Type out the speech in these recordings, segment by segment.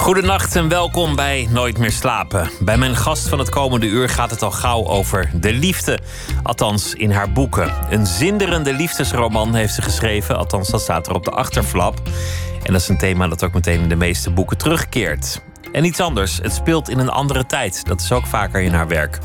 Goedenacht en welkom bij Nooit meer slapen. Bij mijn gast van het komende uur gaat het al gauw over de liefde. Althans, in haar boeken. Een zinderende liefdesroman heeft ze geschreven. Althans, dat staat er op de achterflap. En dat is een thema dat ook meteen in de meeste boeken terugkeert. En iets anders, het speelt in een andere tijd. Dat is ook vaker in haar werk.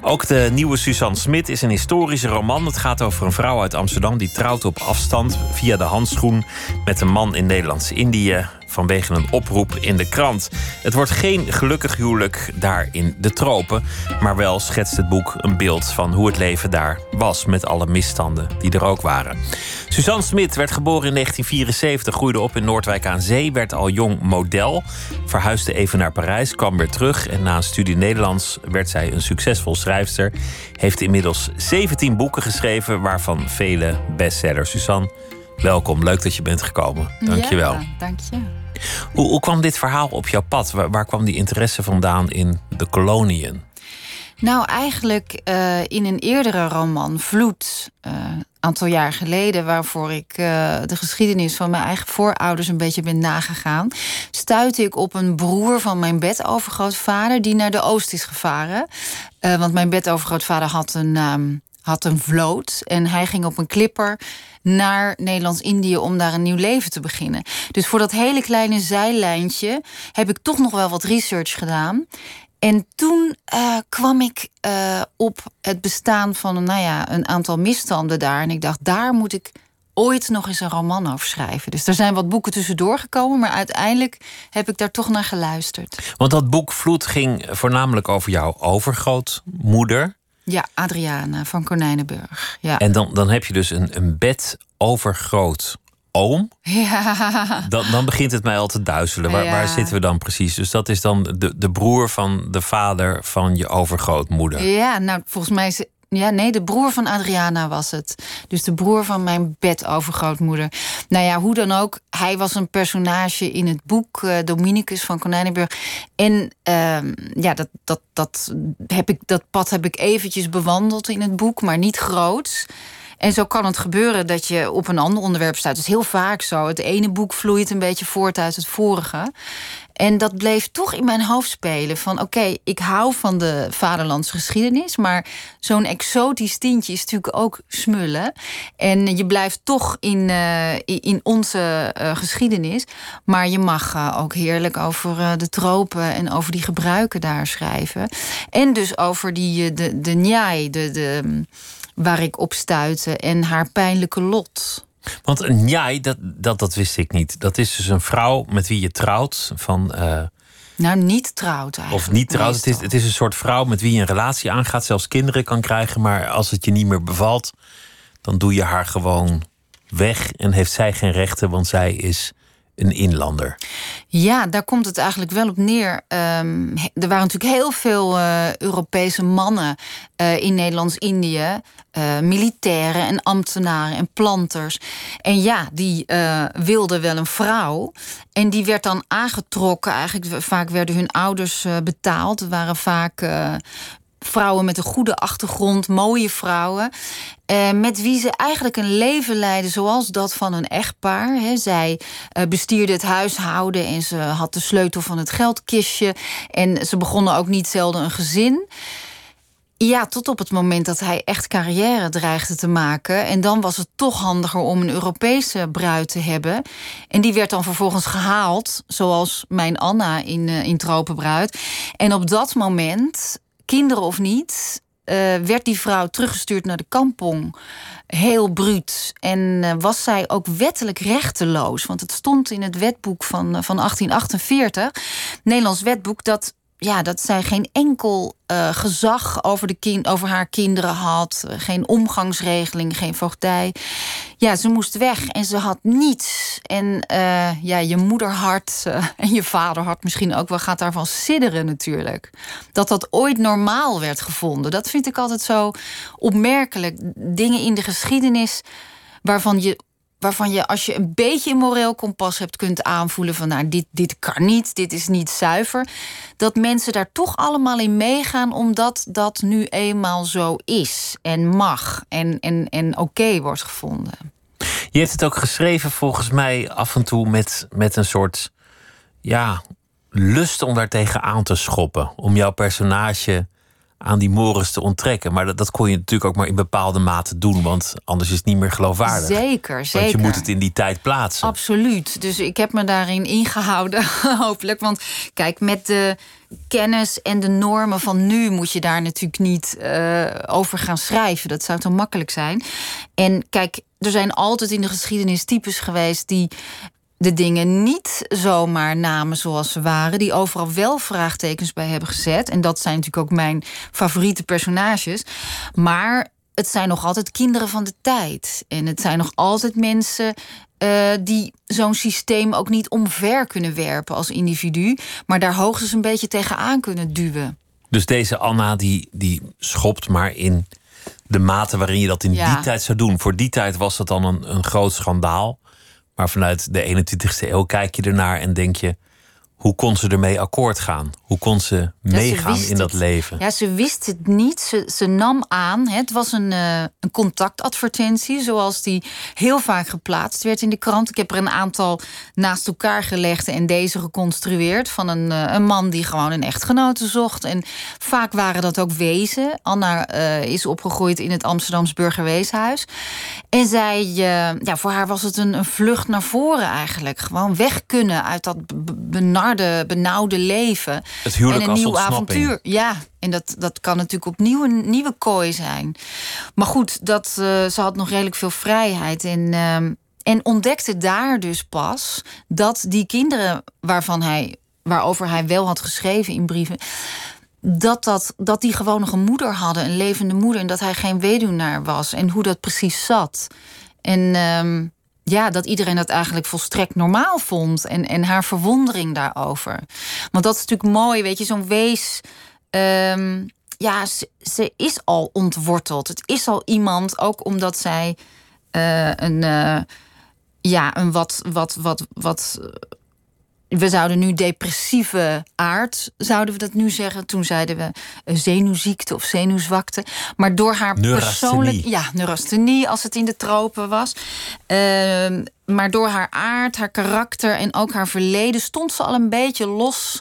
Ook de nieuwe Suzanne Smit is een historische roman. Het gaat over een vrouw uit Amsterdam die trouwt op afstand via de handschoen met een man in Nederlands-Indië vanwege een oproep in de krant. Het wordt geen gelukkig huwelijk daar in de tropen, maar wel schetst het boek een beeld van hoe het leven daar was met alle misstanden die er ook waren. Suzanne Smit werd geboren in 1974, groeide op in Noordwijk aan Zee, werd al jong model, verhuisde even naar Parijs, kwam weer terug en na een studie Nederlands werd zij een succesvol schrijfster. Heeft inmiddels 17 boeken geschreven, waarvan vele bestsellers. Suzanne, welkom. Leuk dat je bent gekomen. Dank je wel. Ja, dank je. Hoe, kwam dit verhaal op jouw pad? Waar, kwam die interesse vandaan in de koloniën? Nou, eigenlijk eh, in een eerdere roman, Vloed, een aantal jaar geleden, waarvoor ik eh, de geschiedenis van mijn eigen voorouders een beetje ben nagegaan, stuitte ik op een broer van mijn bedovergrootvader die naar de Oost is gevaren. Eh, want mijn bedovergrootvader had een, ehm, had een vloot en hij ging op een klipper naar Nederlands-Indië om daar een nieuw leven te beginnen. Dus voor dat hele kleine zijlijntje heb ik toch nog wel wat research gedaan. En toen uh, kwam ik uh, op het bestaan van nou ja, een aantal misstanden daar. En ik dacht, daar moet ik ooit nog eens een roman over schrijven. Dus er zijn wat boeken tussendoor gekomen, maar uiteindelijk heb ik daar toch naar geluisterd. Want dat boek Vloed ging voornamelijk over jouw overgrootmoeder. Ja, Adriana van Konijnenburg. Ja. En dan, dan heb je dus een, een bed overgroot oom. Ja. Dan, dan begint het mij al te duizelen. Waar, Ja. waar zitten we dan precies? Dus dat is dan de, de broer van de vader van je overgrootmoeder. Ja, nou, volgens mij is. Ja, nee, de broer van Adriana was het. Dus de broer van mijn bedovergrootmoeder. Nou ja, hoe dan ook. Hij was een personage in het boek eh, Dominicus van Konijnenburg. En ehm, ja, dat, dat, dat, heb ik, dat pad heb ik eventjes bewandeld in het boek, maar niet groots. En zo kan het gebeuren dat je op een ander onderwerp staat. Het is heel vaak zo. Het ene boek vloeit een beetje voort uit het vorige. En dat bleef toch in mijn hoofd spelen. Van oké, ik hou van de vaderlandse geschiedenis. Maar zo'n exotisch tintje is natuurlijk ook smullen. En je blijft toch in, eh, in- onze eh, geschiedenis. Maar je mag eh, ook heerlijk over de tropen en over die gebruiken daar schrijven. En dus over die, de, de njai, de, de, waar ik op stuitte. En haar pijnlijke lot. Want een njai, dat, dat, dat wist ik niet. Dat is dus een vrouw met wie je trouwt. Van, eh, Nou, niet trouwt eigenlijk. of niet trouwt. Het is, het is een soort vrouw met wie je een relatie aangaat. Zelfs kinderen kan krijgen. Maar als het je niet meer bevalt, dan doe je haar gewoon weg. En heeft zij geen rechten, want zij is een inlander. Ja, daar komt het eigenlijk wel op neer. Ehm, er waren natuurlijk heel veel eh, Europese mannen eh, in Nederlands-Indië. eh, militairen en ambtenaren en planters. En ja, die wilden wel een vrouw. En die werd dan aangetrokken. Eigenlijk vaak werden hun ouders betaald. Waren vaak vrouwen met een goede achtergrond, mooie vrouwen. eh, met wie ze eigenlijk een leven leiden zoals dat van een echtpaar. Hè. Zij eh, bestierde het huishouden en ze had de sleutel van het geldkistje. En ze begonnen ook niet zelden een gezin. Ja, tot op het moment dat hij echt carrière dreigde te maken. En dan was het toch handiger om een Europese bruid te hebben. En die werd dan vervolgens gehaald, zoals mijn Anna in, eh, in Tropenbruid. En op dat moment, kinderen of niet, eh, werd die vrouw teruggestuurd naar de kampong. Heel bruut. En eh, was zij ook wettelijk rechteloos. Want het stond in het wetboek van, eh, van 1848, Nederlands wetboek, dat ja, dat zij geen enkel eh, gezag over, de kin over haar kinderen had. Geen omgangsregeling, geen voogdij. Ja, ze moest weg en ze had niets. En eh, ja, je moederhart eh, en je vaderhart misschien ook wel gaat daarvan sidderen natuurlijk. Dat dat ooit normaal werd gevonden. Dat vind ik altijd zo opmerkelijk. Dingen in de geschiedenis waarvan je waarvan je als je een beetje moreel kompas hebt kunt aanvoelen van nou dit, dit kan niet, dit is niet zuiver, dat mensen daar toch allemaal in meegaan omdat dat nu eenmaal zo is en mag en, en, en oké wordt gevonden. Je hebt het ook geschreven volgens mij af en toe met, met een soort ja, lust om daar tegenaan te schoppen. Om jouw personage aan die mores te onttrekken. Maar dat, dat kon je natuurlijk ook maar in bepaalde mate doen, want anders is het niet meer geloofwaardig. Zeker, zeker. Want je moet het in die tijd plaatsen. Absoluut. Dus ik heb me daarin ingehouden, hopelijk. Want kijk, met de kennis en de normen van nu moet je daar natuurlijk niet uh, over gaan schrijven. Dat zou te makkelijk zijn. En kijk, er zijn altijd in de geschiedenis types geweest die de dingen niet zomaar namen zoals ze waren, die overal wel vraagtekens bij hebben gezet. En dat zijn natuurlijk ook mijn favoriete personages. Maar het zijn nog altijd kinderen van de tijd. En het zijn nog altijd mensen uh, die zo'n systeem ook niet omver kunnen werpen als individu, maar daar hoogstens een beetje tegenaan kunnen duwen. Dus deze Anna die, die schopt maar in de mate waarin je dat in die tijd zou doen. Voor die tijd was dat dan een, een groot schandaal. Maar vanuit de 21ste eeuw kijk je ernaar en denk je: hoe kon ze ermee akkoord gaan? Hoe kon ze meegaan in dat leven? Ja, ze wist het niet. Ze, ze nam aan. Het was een, uh, een contactadvertentie, zoals die heel vaak geplaatst werd in de krant. Ik heb er een aantal naast elkaar gelegd en deze geconstrueerd. Van een, uh, een man die gewoon een echtgenote zocht. En vaak waren dat ook wezen. Anna uh, is opgegroeid in het Amsterdams Burgerweeshuis. En zij, ja, voor haar was het een, een vlucht naar voren eigenlijk. Gewoon weg kunnen uit dat benarde, benauwde leven. Het huwelijk en een nieuw avontuur. Ja, en dat, dat kan natuurlijk opnieuw een nieuwe kooi zijn. Maar goed, dat, uh, ze had nog redelijk veel vrijheid. En, uh, en ontdekte daar dus pas dat die kinderen waarvan hij, waarover hij wel had geschreven in brieven. Dat, dat, dat die gewoon nog een moeder hadden, een levende moeder. En dat hij geen weduwnaar was. En hoe dat precies zat. En uh, ja, dat iedereen dat eigenlijk volstrekt normaal vond. En, en haar verwondering daarover. Want dat is natuurlijk mooi, weet je, zo'n wees. Um, ja, ze, is al ontworteld. Het is al iemand, ook omdat zij uh, een. Uh, ja, een wat, wat, wat, wat we zouden nu depressieve aard, zouden we dat nu zeggen. Toen zeiden we eh, zenuwziekte of zenuwzwakte. Maar door haar persoonlijk... Ja, neurasthenie, als het in de tropen was. Uh, maar door haar aard, haar karakter en ook haar verleden... stond ze al een beetje los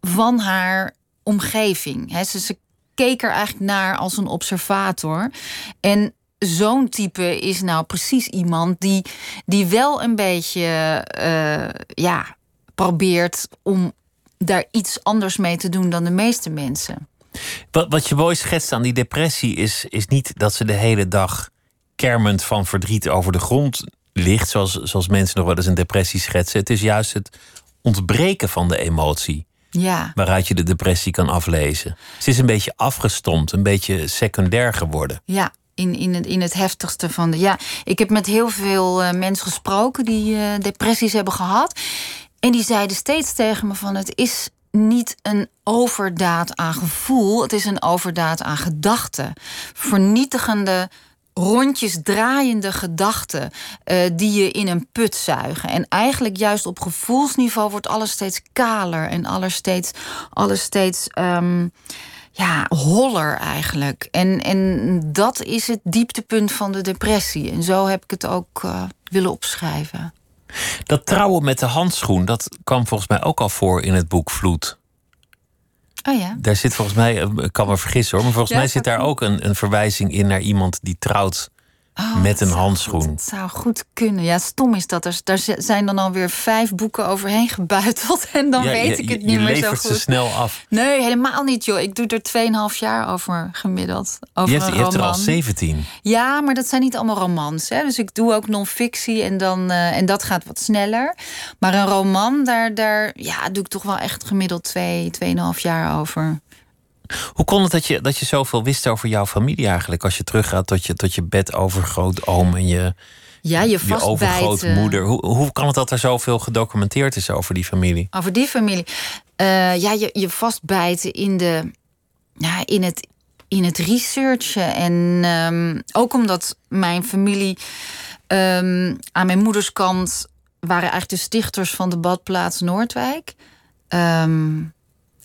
van haar omgeving. He, ze, ze keek er eigenlijk naar als een observator. En zo'n type is nou precies iemand die, die wel een beetje... Uh, ja, probeert om daar iets anders mee te doen dan de meeste mensen. Wat, wat je mooi schetst aan die depressie is, is niet dat ze de hele dag kermend van verdriet over de grond ligt, zoals, zoals mensen nog wel eens een depressie schetsen. Het is juist het ontbreken van de emotie. Ja. Waaruit je de depressie kan aflezen. Ze is een beetje afgestompt, een beetje secundair geworden. Ja, in, in, het, in het heftigste van de. Ja, ik heb met heel veel uh, mensen gesproken die uh, depressies hebben gehad. En die zeiden steeds tegen me van het is niet een overdaad aan gevoel, het is een overdaad aan gedachten. Vernietigende, rondjes draaiende gedachten uh, die je in een put zuigen. En eigenlijk juist op gevoelsniveau wordt alles steeds kaler en alles steeds, alles steeds um, ja, holler eigenlijk. En, en dat is het dieptepunt van de depressie. En zo heb ik het ook uh, willen opschrijven. Dat trouwen met de handschoen, dat kwam volgens mij ook al voor in het boek Vloed. Oh ja. Daar zit volgens mij, eh, ik kan me vergissen hoor, maar volgens mij zit daar ook een, een verwijzing in naar iemand die trouwt Oh, met een handschoen. Het zou goed kunnen. Ja, stom is dat. Er, daar zijn dan alweer vijf boeken overheen gebuiteld. En dan weet ik het niet meer zo goed. ze snel af. Nee, helemaal niet, joh. Ik doe er 2,5 jaar over gemiddeld. Over je, hebt, je hebt er al 17. Ja, maar dat zijn niet allemaal romans. Hè. Dus ik doe ook non-fictie en, dan, uh, en dat gaat wat sneller. Maar een roman, daar, daar ja, doe ik toch wel echt gemiddeld 2, 2,5 jaar over. Hoe kon het dat je, dat je zoveel wist over jouw familie eigenlijk? Als je teruggaat tot je, tot je bed overgrootoom en je, ja, je, je overgrootmoeder. Hoe, hoe kan het dat er zoveel gedocumenteerd is over die familie? Over die familie? Uh, ja, je, je vastbijten in, de, ja, in, het, in het researchen. En um, ook omdat mijn familie Ehm, aan mijn moeders kant waren eigenlijk de stichters van de badplaats Noordwijk. Ehm,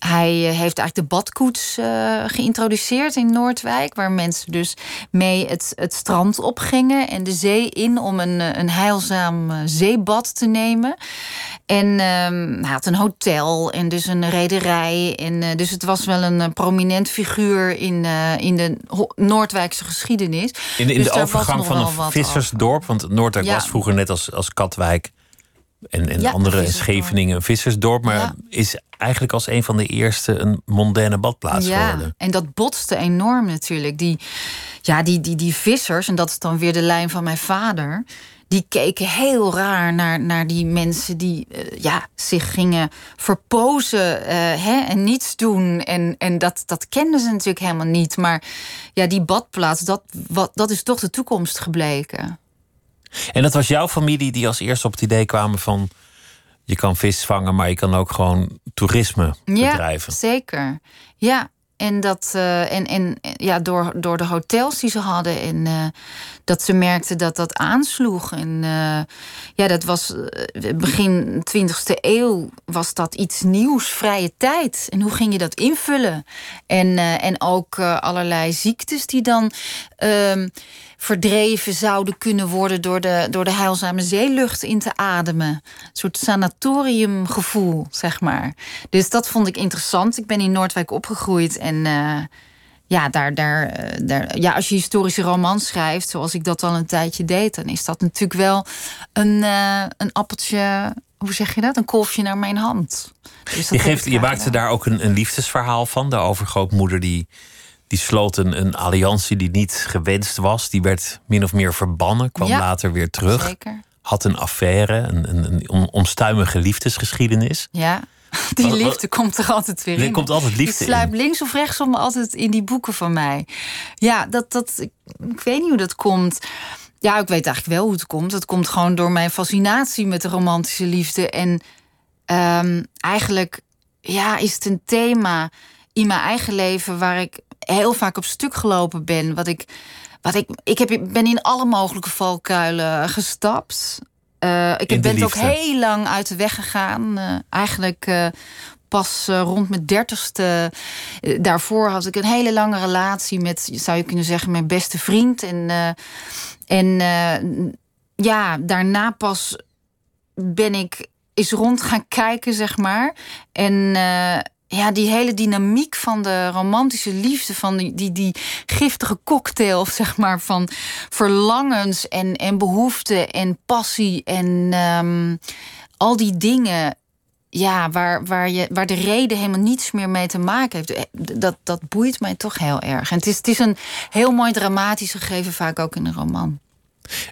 hij eh, heeft eigenlijk de badkoets uh, geïntroduceerd in Noordwijk, waar mensen dus mee het, het strand opgingen en de zee in om een, eh, een heilzaam zeebad te nemen. En um, hij had een hotel en dus een rederij. En, uh, dus het was wel een prominent figuur in, uh, in de Noordwijkse geschiedenis. In, in dus de overgang van een vissersdorp, want Noordwijk ja. was vroeger net als, als Katwijk en, en ja, andere Scheveningen een vissersdorp, maar ja. is eigenlijk als een van de eerste een mondaine badplaats ja, geworden. En dat botste enorm natuurlijk. Die, ja, die, die, die vissers, en dat is dan weer de lijn van mijn vader. Die keken heel raar naar, naar die mensen die uh, ja, zich gingen verpozen uh, hè, en niets doen. En, en dat, dat kenden ze natuurlijk helemaal niet. Maar ja, die badplaats, dat, wat, dat is toch de toekomst gebleken. En dat was jouw familie die als eerste op het idee kwamen van je kan vis vangen, maar je kan ook gewoon toerisme bedrijven. Ja, zeker. Ja, en, dat, uh, en, en ja, door, door de hotels die ze hadden. En uh, dat ze merkten dat dat aansloeg. En uh, ja, dat was begin 20e eeuw was dat iets nieuws, vrije tijd. En hoe ging je dat invullen? En, en ook allerlei ziektes die dan ehm, verdreven zouden kunnen worden door de, door de heilzame zeelucht in te ademen. Een soort sanatoriumgevoel, zeg maar. Dus dat vond ik interessant. Ik ben in Noordwijk opgegroeid en uh, ja, daar, daar, daar, ja, als je historische romans schrijft, zoals ik dat al een tijdje deed, dan is dat natuurlijk wel een, uh, een appeltje. Hoe zeg je dat? Een kolfje naar mijn hand. Dus je, geeft, je maakte daar ook een, een liefdesverhaal van. De overgrootmoeder die die sloot een, een alliantie die niet gewenst was. Die werd min of meer verbannen, kwam Ja, later weer terug. Zeker. Had een affaire, een, een, een on- onstuimige liefdesgeschiedenis. Ja. Die Wat- wat- liefde komt er altijd weer Er in. komt altijd liefde Die sluipt in. links of rechtsom altijd in die boeken van mij. Ja, dat, dat, ik, ik weet niet hoe dat komt. Ja, ik weet eigenlijk wel hoe het komt. Dat komt gewoon door mijn fascinatie met de romantische liefde. En ehm, eigenlijk ja, is het een thema in mijn eigen leven waar ik heel vaak op stuk gelopen ben. Wat ik, wat ik, ik heb, ben in alle mogelijke valkuilen gestapt. Eh, ik ben ook heel lang uit de weg gegaan. Eh, eigenlijk eh, pas rond mijn dertigste. daarvoor had ik een hele lange relatie met, zou je kunnen zeggen, mijn beste vriend. En, en ja, daarna pas ben ik eens rond gaan kijken, zeg maar. En ja, die hele dynamiek van de romantische liefde, van die, die, die giftige cocktail, zeg maar, van verlangens en, en behoeften en passie en ehm, al die dingen. Ja, waar, waar, je, waar de reden helemaal niets meer mee te maken heeft. Eh, Dat, dat boeit mij toch heel erg. En het is, het is een heel mooi dramatisch gegeven, vaak ook in een roman.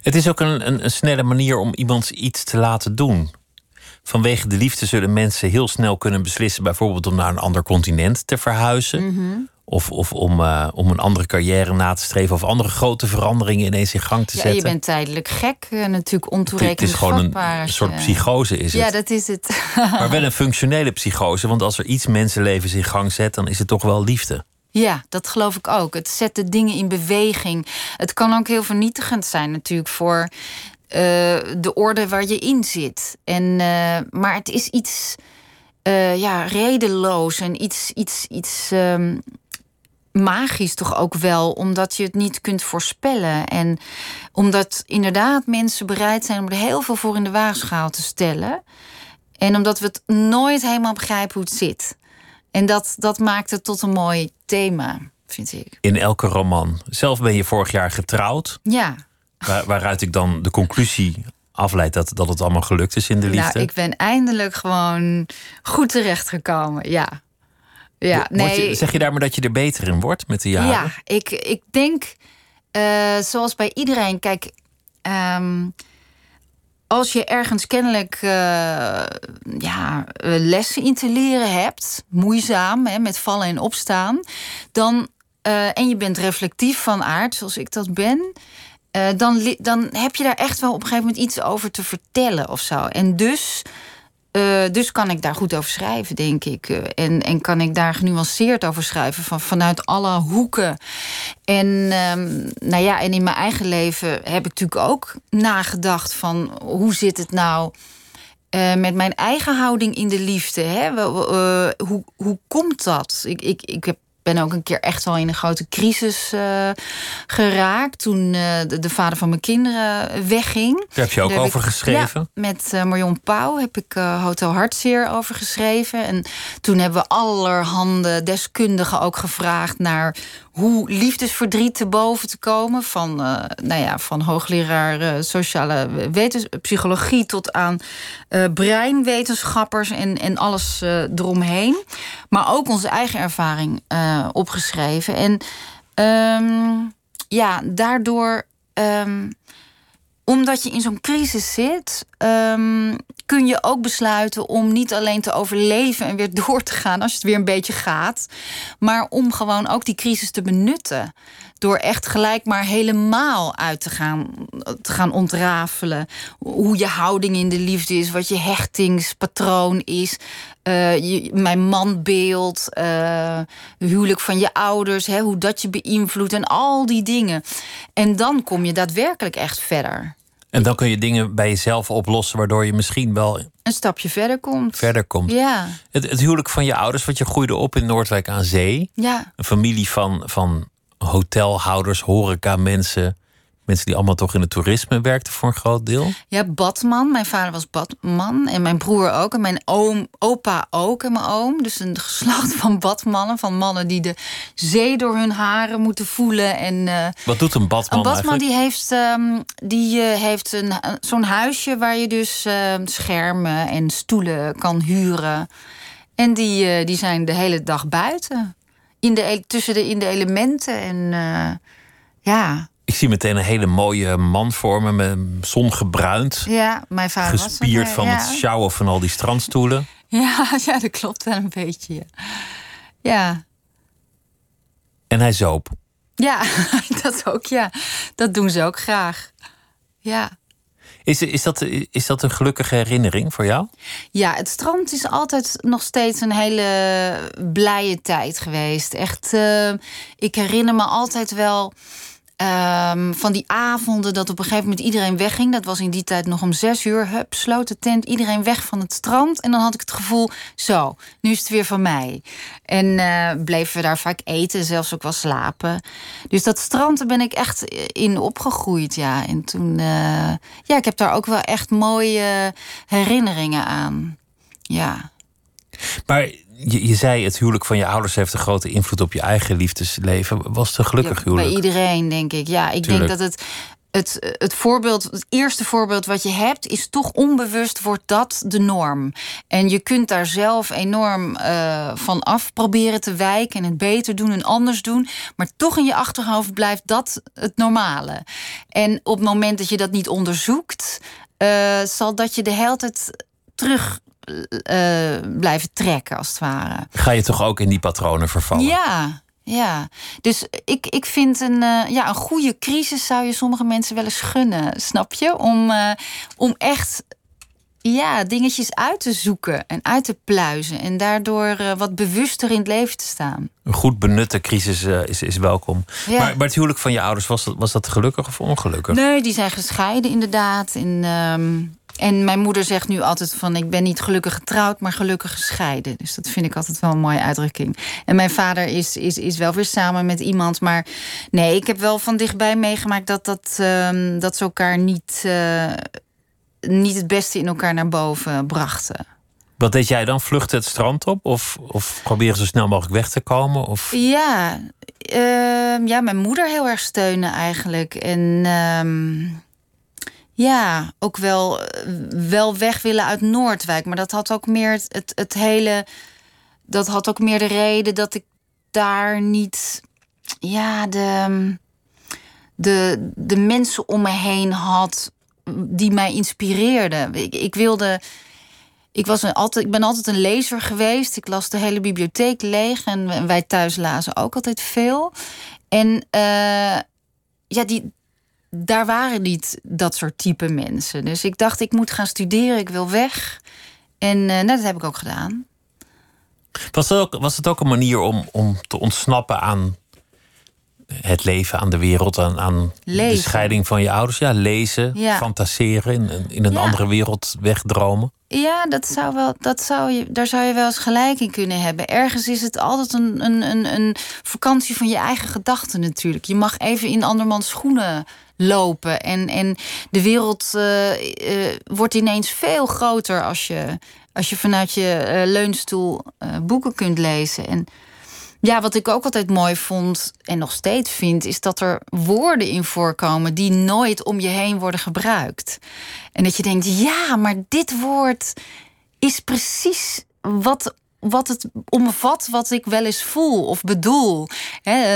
Het is ook een, een, een snelle manier om iemand iets te laten doen. Vanwege de liefde zullen mensen heel snel kunnen beslissen, bijvoorbeeld om naar een ander continent te verhuizen. Of, of om, eh, om een andere carrière na te streven. Of andere grote veranderingen ineens in gang te Ja, zetten. je bent tijdelijk gek, eh, natuurlijk het, het is gewoon een, soort je- psychose. Is het. Ja, dat is het. Maar wel een functionele psychose. Want als er iets mensenlevens in gang zet, dan is het toch wel liefde. Ja, dat geloof ik ook. Het zet de dingen in beweging. Het kan ook heel vernietigend zijn natuurlijk voor eh, de orde waar je in zit. En, eh, maar het is iets eh, ja, redeloos en iets, iets, iets ehm, magisch toch ook wel, omdat je het niet kunt voorspellen. En omdat inderdaad mensen bereid zijn om er heel veel voor in de waagschaal te stellen. En omdat we het nooit helemaal begrijpen hoe het zit. En dat, dat maakt het tot een mooi thema, vind ik. In elke roman. Zelf ben je vorig jaar getrouwd. Ja, Waar, waaruit ik dan de conclusie afleid dat, dat het allemaal gelukt is in de liefde. nou, ik ben eindelijk gewoon goed terechtgekomen. Ja, ja nee. je- zeg je daarmee dat je er beter in wordt met de jaren? Ja, ik, ik denk, eh, zoals bij iedereen, kijk, ehm, als je ergens kennelijk eh, ja, lessen in te leren hebt, moeizaam, hè, met vallen en opstaan, dan, eh, en je bent reflectief van aard, zoals ik dat ben, eh, dan, dan heb je daar echt wel op een gegeven moment iets over te vertellen of zo. En dus Eh, dus kan ik daar goed over schrijven, denk ik. Eh, en, en kan ik daar genuanceerd over schrijven, van, vanuit alle hoeken. En, ehm, nou ja, en in mijn eigen leven heb ik natuurlijk ook nagedacht van hoe zit het nou met mijn eigen houding in de liefde? Hè? hoe, hoe komt dat? Ik, ik, ik heb ben ook een keer echt wel in een grote crisis uh, geraakt. Toen uh, de, de, vader van mijn kinderen wegging. Daar heb je ook over geschreven? Ja, met uh, Marion Pauw heb ik Hotel Hartzeer over geschreven. En toen hebben we allerhande deskundigen ook gevraagd naar hoe liefdesverdriet te boven te komen. Van, uh, nou ja, van hoogleraar uh, sociale wetens psychologie tot aan uh, breinwetenschappers en, en alles eromheen. Maar ook onze eigen ervaring opgeschreven. En um, ja, daardoor. Um, omdat je in zo'n crisis zit, um, kun je ook besluiten om niet alleen te overleven en weer door te gaan als het weer een beetje gaat, maar om gewoon ook die crisis te benutten. Door echt gelijk maar helemaal uit te gaan, te gaan ontrafelen. Hoe je houding in de liefde is, wat je hechtingspatroon is. Uh, je, mijn manbeeld, uh, huwelijk van je ouders, hè, hoe dat je beïnvloedt en al die dingen. En dan kom je daadwerkelijk echt verder. En dan kun je dingen bij jezelf oplossen, waardoor je misschien wel een stapje verder komt. Verder komt. Ja. Het, het huwelijk van je ouders, want je groeide op in Noordwijk aan Zee. Ja. Een familie van, van hotelhouders, horeca mensen mensen die allemaal toch in het toerisme werkten voor een groot deel? Ja, badman. Mijn vader was badman. En mijn broer ook. En mijn oom, opa ook. En mijn oom. Dus een geslacht van badmannen. Van mannen die de zee door hun haren moeten voelen. En, uh, Wat doet een badman Een badman eigenlijk? die heeft, um, die, uh, heeft een, zo'n huisje... waar je dus uh, schermen en stoelen kan huren. En die, die zijn de hele dag buiten. In de, tussen de, in de elementen. En ja... Ik zie meteen een hele mooie man voor me, met zongebruind. Ja, mijn vader Gespierd was van ja. het sjouwen van al die strandstoelen. Ja, ja, dat klopt wel een beetje. Ja. En hij zoop. Ja, dat ook, ja. Dat doen ze ook graag. Ja. Is, is, dat, is dat een gelukkige herinnering voor jou? Ja, het strand is altijd nog steeds een hele blije tijd geweest. Echt, uh, ik herinner me altijd wel Um, van die avonden dat op een gegeven moment iedereen wegging. Dat was in die tijd nog om zes uur. Hup, sloot de tent, iedereen weg van het strand. En dan had ik het gevoel, zo, nu is het weer van mij. En uh, bleven we daar vaak eten, zelfs ook wel slapen. Dus dat strand, daar ben ik echt in opgegroeid, ja. En toen, uh, ja, ik heb daar ook wel echt mooie herinneringen aan. Ja. Maar je, je, zei het huwelijk van je ouders heeft een grote invloed op je eigen liefdesleven. Was het een gelukkig ja, huwelijk? Bij iedereen, denk ik. Ja, ik Tuurlijk. denk dat het, het, het voorbeeld, het eerste voorbeeld wat je hebt, is toch onbewust wordt dat de norm. En je kunt daar zelf enorm uh, van af proberen te wijken en het beter doen en anders doen. Maar toch in je achterhoofd blijft dat het normale. En op het moment dat je dat niet onderzoekt, uh, zal dat je de hele tijd terug uh, blijven trekken, als het ware. Ga je toch ook in die patronen vervallen? Ja, ja. Dus ik, ik vind een, uh, ja, een goede crisis zou je sommige mensen wel eens gunnen, snap je? Om, uh, om echt ja, dingetjes uit te zoeken en uit te pluizen. En daardoor uh, wat bewuster in het leven te staan. Een goed benutte crisis is, is welkom. Ja. Maar, maar het huwelijk van je ouders, was dat, was dat gelukkig of ongelukkig? Nee, die zijn gescheiden inderdaad. En, um, en mijn moeder zegt nu altijd van... ik ben niet gelukkig getrouwd, maar gelukkig gescheiden. Dus dat vind ik altijd wel een mooie uitdrukking. En mijn vader is, is, is wel weer samen met iemand. Maar nee, ik heb wel van dichtbij meegemaakt... dat, dat, um, dat ze elkaar niet, uh, niet het beste in elkaar naar boven brachten. Wat deed jij dan? Vluchten het strand op? Of, of proberen zo snel mogelijk weg te komen? Of... Ja, uh, ja, mijn moeder heel erg steunen eigenlijk. En... Um, ja, ook wel, wel weg willen uit Noordwijk. Maar dat had ook meer het, het, hele. Dat had ook meer de reden dat ik daar niet. Ja, de. De, de mensen om me heen had die mij inspireerden. Ik, ik wilde. Ik, was een, altijd, ik ben altijd een lezer geweest. Ik las de hele bibliotheek leeg. En wij thuis lazen ook altijd veel. En uh, ja, die, daar waren niet dat soort type mensen. Dus ik dacht, ik moet gaan studeren, ik wil weg. En uh, nou, dat heb ik ook gedaan. Was het ook, was het ook een manier om, om te ontsnappen aan het leven, aan de wereld, aan, aan de scheiding van je ouders? Ja, lezen, fantaseren, in, in een andere wereld wegdromen. Ja, dat zou wel, dat zou je, daar zou je wel eens gelijk in kunnen hebben. Ergens is het altijd een, een, een, een vakantie van je eigen gedachten natuurlijk. Je mag even in andermans schoenen lopen. En, en de wereld uh, uh, wordt ineens veel groter als je, als je vanuit je uh, leunstoel boeken kunt lezen. En ja, wat ik ook altijd mooi vond en nog steeds vind, is dat er woorden in voorkomen die nooit om je heen worden gebruikt. En dat je denkt, ja, maar dit woord is precies wat wat het omvat wat ik wel eens voel of bedoel.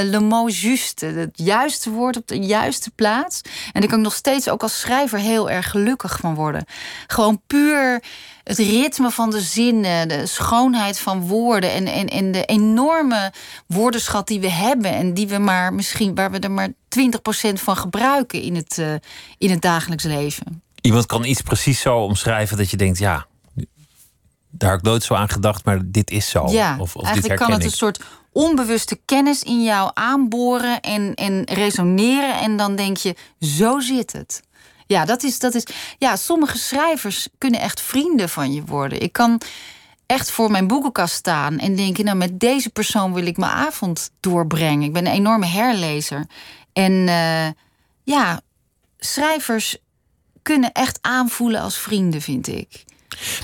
Le mot juste, het juiste woord op de juiste plaats. En daar kan ik nog steeds ook als schrijver heel erg gelukkig van worden. Gewoon puur het ritme van de zinnen, de schoonheid van woorden en, en, en de enorme woordenschat die we hebben en die we maar misschien, waar we er maar 20% van gebruiken in het, uh, in het dagelijks leven. Iemand kan iets precies zo omschrijven dat je denkt, ja, daar heb ik nooit zo aan gedacht, maar dit is zo. Ja, of, of eigenlijk kan het een soort onbewuste kennis in jou aanboren en, en resoneren. En dan denk je, zo zit het. Ja, dat is, dat is. Ja, sommige schrijvers kunnen echt vrienden van je worden. Ik kan echt voor mijn boekenkast staan en denken: nou, met deze persoon wil ik mijn avond doorbrengen. Ik ben een enorme herlezer. En uh, ja, schrijvers kunnen echt aanvoelen als vrienden, vind ik.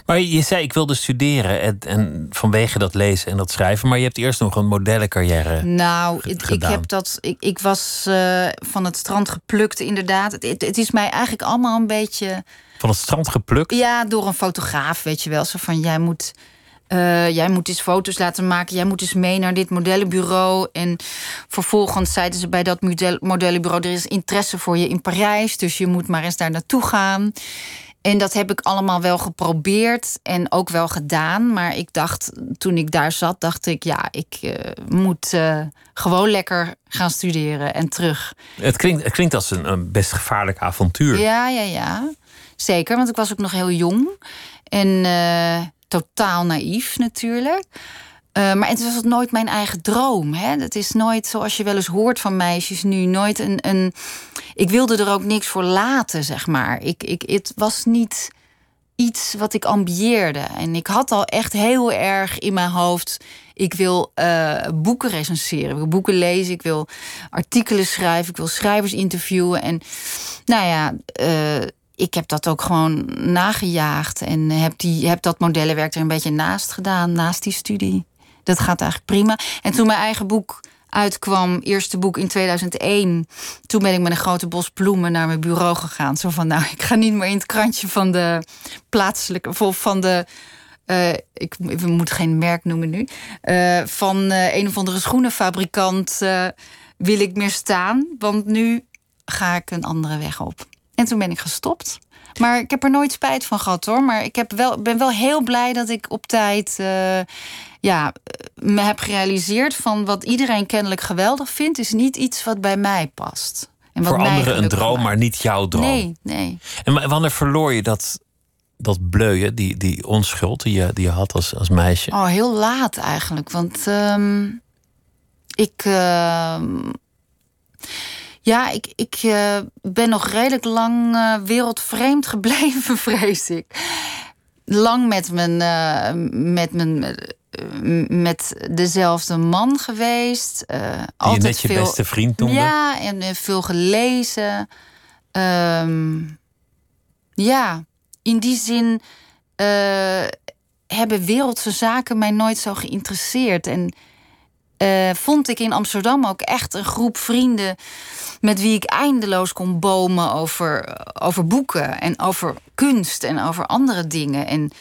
Maar je zei, ik wilde studeren en, en, vanwege dat lezen en dat schrijven. Maar je hebt eerst nog een modellencarrière Nou, ik, ik, heb dat, ik, ik was uh, van het strand geplukt, inderdaad. Het, het, is mij eigenlijk allemaal een beetje... Van het strand geplukt? Ja, door een fotograaf, weet je wel. Zo van, jij moet... Uh, jij moet eens foto's laten maken. Jij moet eens mee naar dit modellenbureau. En vervolgens zeiden ze bij dat modellenbureau: er is interesse voor je in Parijs. Dus je moet maar eens daar naartoe gaan. En dat heb ik allemaal wel geprobeerd en ook wel gedaan. Maar ik dacht, toen ik daar zat, dacht ik, ja, ik uh, moet uh, gewoon lekker gaan studeren en terug. Het klinkt, het klinkt als een, een, best gevaarlijk avontuur. Ja, ja, ja. Zeker, want ik was ook nog heel jong. En uh, totaal naïef natuurlijk. Uh, maar het was nooit mijn eigen droom. Hè? Het is nooit zoals je wel eens hoort van meisjes nu. Nooit een, een. Ik wilde er ook niks voor laten, zeg maar. Ik, ik, het was niet iets wat ik ambieerde. En ik had al echt heel erg in mijn hoofd. Ik wil uh, boeken recenseren, ik wil boeken lezen, ik wil artikelen schrijven, ik wil schrijvers interviewen. En nou ja. Uh, ik heb dat ook gewoon nagejaagd en heb, die, heb dat modellenwerk er een beetje naast gedaan, naast die studie dat gaat eigenlijk prima. En toen mijn eigen boek uitkwam, eerste boek in 2001... toen ben ik met een grote bos bloemen naar mijn bureau gegaan. Zo van, nou, ik ga niet meer in het krantje van de plaatselijke... van de... Uh, ik we moeten geen merk noemen nu. Uh, van uh, een of andere schoenenfabrikant wil ik meer staan. Want nu ga ik een andere weg op. En toen ben ik gestopt. Maar ik heb er nooit spijt van gehad hoor. Maar ik heb wel, ben wel heel blij dat ik op tijd ja, me heb gerealiseerd van wat iedereen kennelijk geweldig vindt, is niet iets wat bij mij past. En wat Voor anderen een droom, maar niet jouw droom. Nee, nee. En wanneer verloor je dat, dat bleuien, die, die onschuld die je, die je had als, als meisje? Oh, heel laat eigenlijk. Want um, ik. Uh, ja, ik, ik uh, ben nog redelijk lang uh, wereldvreemd gebleven, vrees ik. Lang met mijn, met mijn met dezelfde man geweest. Uh, altijd net je veel, beste vriend noemde? Ja, en veel gelezen. Um, ja, in die zin uh, hebben wereldse zaken mij nooit zo geïnteresseerd. En uh, vond ik in Amsterdam ook echt een groep vrienden met wie ik eindeloos kon bomen over, over boeken en over kunst en over andere dingen. En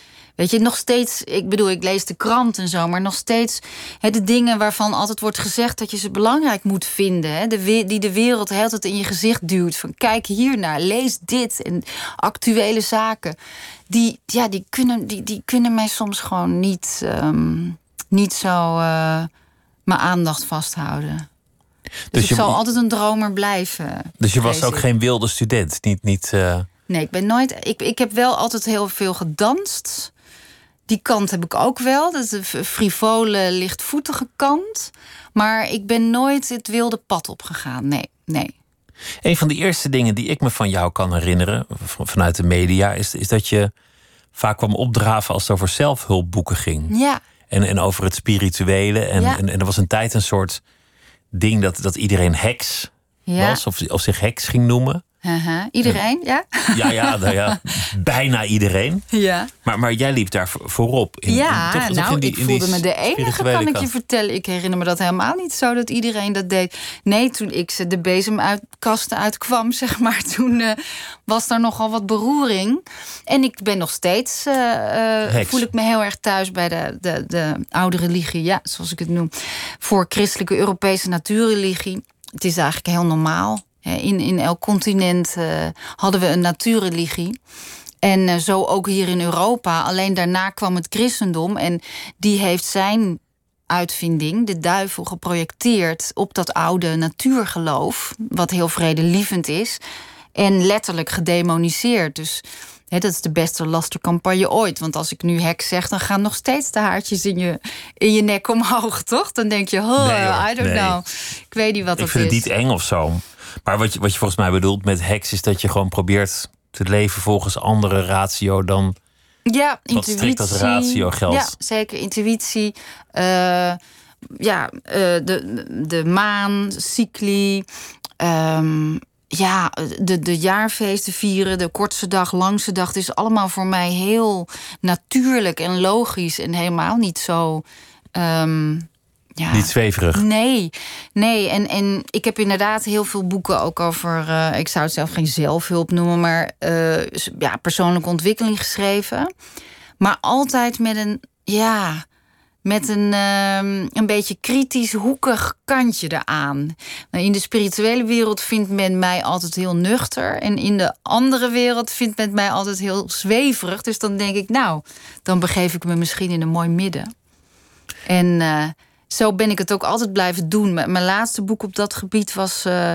Weet je, nog steeds, ik bedoel, ik lees de krant en zo, maar nog steeds hè, de dingen waarvan altijd wordt gezegd dat je ze belangrijk moet vinden. Hè, de, die de wereld hele tijd in je gezicht duwt. Van kijk hiernaar, lees dit en actuele zaken. Die, ja, die, kunnen, die, die kunnen mij soms gewoon niet, um, niet zo uh, mijn aandacht vasthouden. Dus, dus ik je, zal altijd een dromer blijven. Dus je was ook geen wilde student? Niet, niet, uh... Nee, ik ben nooit. Ik, ik heb wel altijd heel veel gedanst. Die kant heb ik ook wel. Dat is de frivole, lichtvoetige kant. Maar ik ben nooit het wilde pad opgegaan. Nee, nee. Een van de eerste dingen die ik me van jou kan herinneren, vanuit de media, is, is dat je vaak kwam opdraven als het over zelfhulpboeken ging. Ja. En, en over het spirituele. En, en, en er was een tijd een soort ding dat, dat iedereen heks Ja. was, of, of zich heks ging noemen. Iedereen, ja? Ja, ja, nou ja bijna iedereen. Ja. Maar, maar jij liep daar vo- voorop. In, Ja, in- toch- toch nou, in die- ik voelde me de enige, kan ik je vertellen. Ik herinner me dat helemaal niet zo dat iedereen dat deed. Nee, toen ik de bezemuitkasten uitkwam, zeg maar, toen eh, was daar nogal wat beroering. En ik ben nog steeds, eh, eh, voel ik me heel erg thuis bij de, de, de oude religie, ja, zoals ik het noem. Voor christelijke Europese natuurreligie. Het is eigenlijk heel normaal. In, in elk continent eh, hadden we een natuurreligie. En eh, zo ook hier in Europa. Alleen daarna kwam het christendom en die heeft zijn uitvinding, de duivel, geprojecteerd op dat oude natuurgeloof, wat heel vredelievend is, en letterlijk gedemoniseerd. Dus dat is de beste lastercampagne ooit. Want als ik nu heks zeg, dan gaan nog steeds de haartjes in je, in je nek omhoog, toch? Dan denk je, oh, Nee, I don't nee. know. Ik weet niet wat Ik dat vind is. het niet eng of zo. Maar wat je, wat je volgens mij bedoelt met heks is dat je gewoon probeert te leven volgens andere ratio dan. Ja, Wat strikt als ratio geldt. Ja, zeker. Intuïtie. eh, ja, eh, de, de maan, cycli. ehm, ja, de, de jaarfeesten vieren, de kortste dag, langste dag. Het is allemaal voor mij heel natuurlijk en logisch. En helemaal niet zo... ehm, ja, Niet zweverig. Nee, nee. En, en ik heb inderdaad heel veel boeken ook over. eh, ik zou het zelf geen zelfhulp noemen, maar eh, ja, persoonlijke ontwikkeling geschreven. Maar altijd met een, ja, met een, ehm, een beetje kritisch, hoekig kantje eraan. Nou, in de spirituele wereld vindt men mij altijd heel nuchter. En in de andere wereld vindt men mij altijd heel zweverig. Dus dan denk ik, nou, dan begeef ik me misschien in een mooi midden. En eh, zo ben ik het ook altijd blijven doen. Mijn laatste boek op dat gebied was, eh,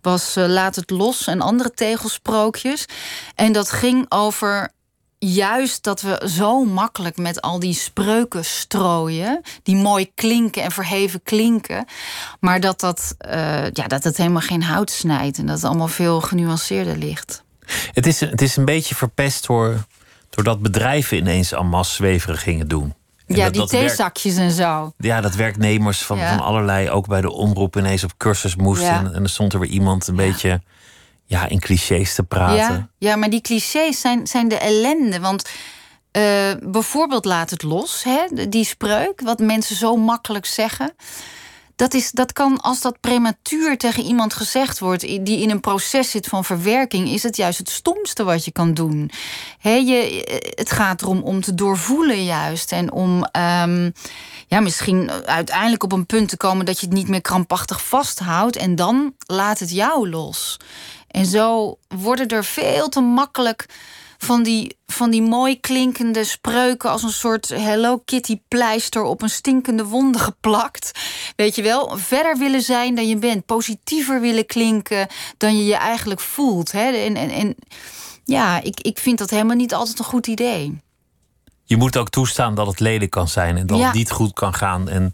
was eh, Laat het los en andere tegelsprookjes. En dat ging over juist dat we zo makkelijk met al die spreuken strooien, die mooi klinken en verheven klinken, maar dat dat, eh, ja, dat het helemaal geen hout snijdt en dat het allemaal veel genuanceerder ligt. Het is, het is een beetje verpest door, doordat bedrijven ineens en masse gingen doen. En ja, dat- die dat theezakjes en zo. ja, dat werknemers van, Ja. van allerlei, ook bij de omroep, ineens op cursus moesten. Ja. En, en er stond er weer iemand een beetje ja, in clichés te praten. Ja, ja, maar die clichés zijn, zijn de ellende. Want eh, bijvoorbeeld laat het los, hè, die spreuk, wat mensen zo makkelijk zeggen. Dat, is, dat kan, als dat prematuur tegen iemand gezegd wordt... die in een proces zit van verwerking... is het juist het stomste wat je kan doen. Hè, je, het gaat erom om te doorvoelen juist. En om ehm, ja, misschien uiteindelijk op een punt te komen... dat je het niet meer krampachtig vasthoudt. En dan laat het jou los. En zo worden er veel te makkelijk van die, van die mooi klinkende spreuken als een soort Hello Kitty pleister op een stinkende wonde geplakt. Weet je wel, verder willen zijn dan je bent, positiever willen klinken dan je je eigenlijk voelt. Hè? En, en, en ja, ik, ik vind dat helemaal niet altijd een goed idee. Je moet ook toestaan dat het lelijk kan zijn en dat Ja. het niet goed kan gaan. En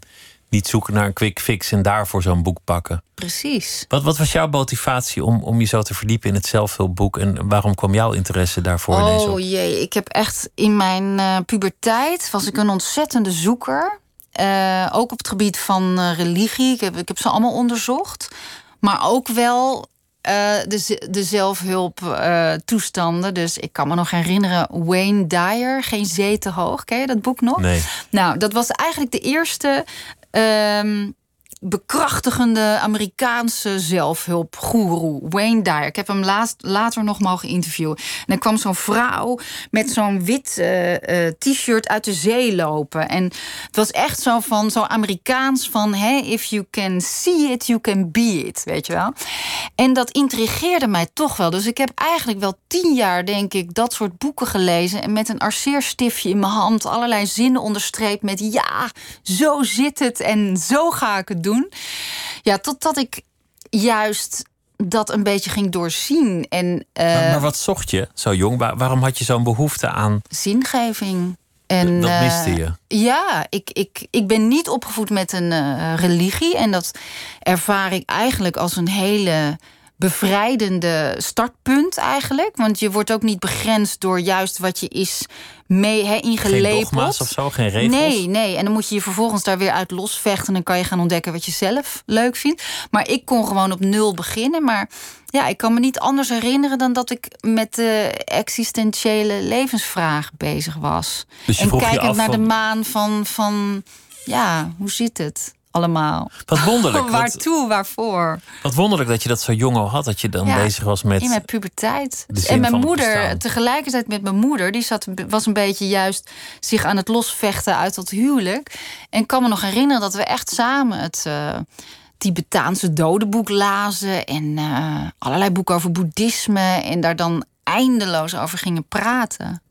niet zoeken naar een quick fix en daarvoor zo'n boek pakken. Precies. Wat, wat was jouw motivatie om, om je zo te verdiepen in het zelfhulpboek? En waarom kwam jouw interesse daarvoor ineens Oh jee, ik heb echt in mijn eh, puberteit was ik een ontzettende zoeker. Eh, ook op het gebied van eh, religie. Ik heb, ik heb ze allemaal onderzocht. Maar ook wel de zelfhulptoestanden. dus ik kan me nog herinneren, Wayne Dyer, Geen Zee te Hoog. Ken je dat boek nog? Nee. Nou, dat was eigenlijk de eerste ehm, bekrachtigende Amerikaanse zelfhulpgoeroe, Wayne Dyer. Ik heb hem laatst, later nog mogen interviewen. En dan kwam zo'n vrouw met zo'n wit eh, eh, t-shirt uit de zee lopen. En het was echt zo van zo Amerikaans van, hey, if you can see it, you can be it, weet je wel. En dat intrigeerde mij toch wel. Dus ik heb eigenlijk wel tien jaar, denk ik, dat soort boeken gelezen. En met een arceerstiftje in mijn hand allerlei zinnen onderstreept met ja, zo zit het en zo ga ik het doen. Ja, totdat ik juist dat een beetje ging doorzien. En eh, Maar, maar wat zocht je zo jong? Waar- waarom had je zo'n behoefte aan? zingeving. En, dat eh, miste je. Ja, ik, ik, ik ben niet opgevoed met een eh, religie. En dat ervaar ik eigenlijk als een hele bevrijdende startpunt eigenlijk. Want je wordt ook niet begrensd door juist wat je is mee Geen ingelepeld. dogma's of zo, geen regels? Nee, nee. En dan moet je je vervolgens daar weer uit losvechten. En dan kan je gaan ontdekken wat je zelf leuk vindt. Maar ik kon gewoon op nul beginnen. Maar ja, ik kan me niet anders herinneren dan dat ik met de existentiële levensvraag bezig was. Dus je en kijkend naar de maan van, van ja, hoe zit het allemaal? Wat wonderlijk. wat, Waartoe, waarvoor? wat wonderlijk dat je dat zo jong al had. Dat je dan Ja, bezig was met... In mijn puberteit. En mijn moeder, bestaan. tegelijkertijd met mijn moeder, die zat, was een beetje juist zich aan het losvechten uit dat huwelijk. En kan me nog herinneren dat we echt samen het eh, Tibetaanse dodenboek lazen. En eh, allerlei boeken over boeddhisme. En daar dan eindeloos over gingen praten.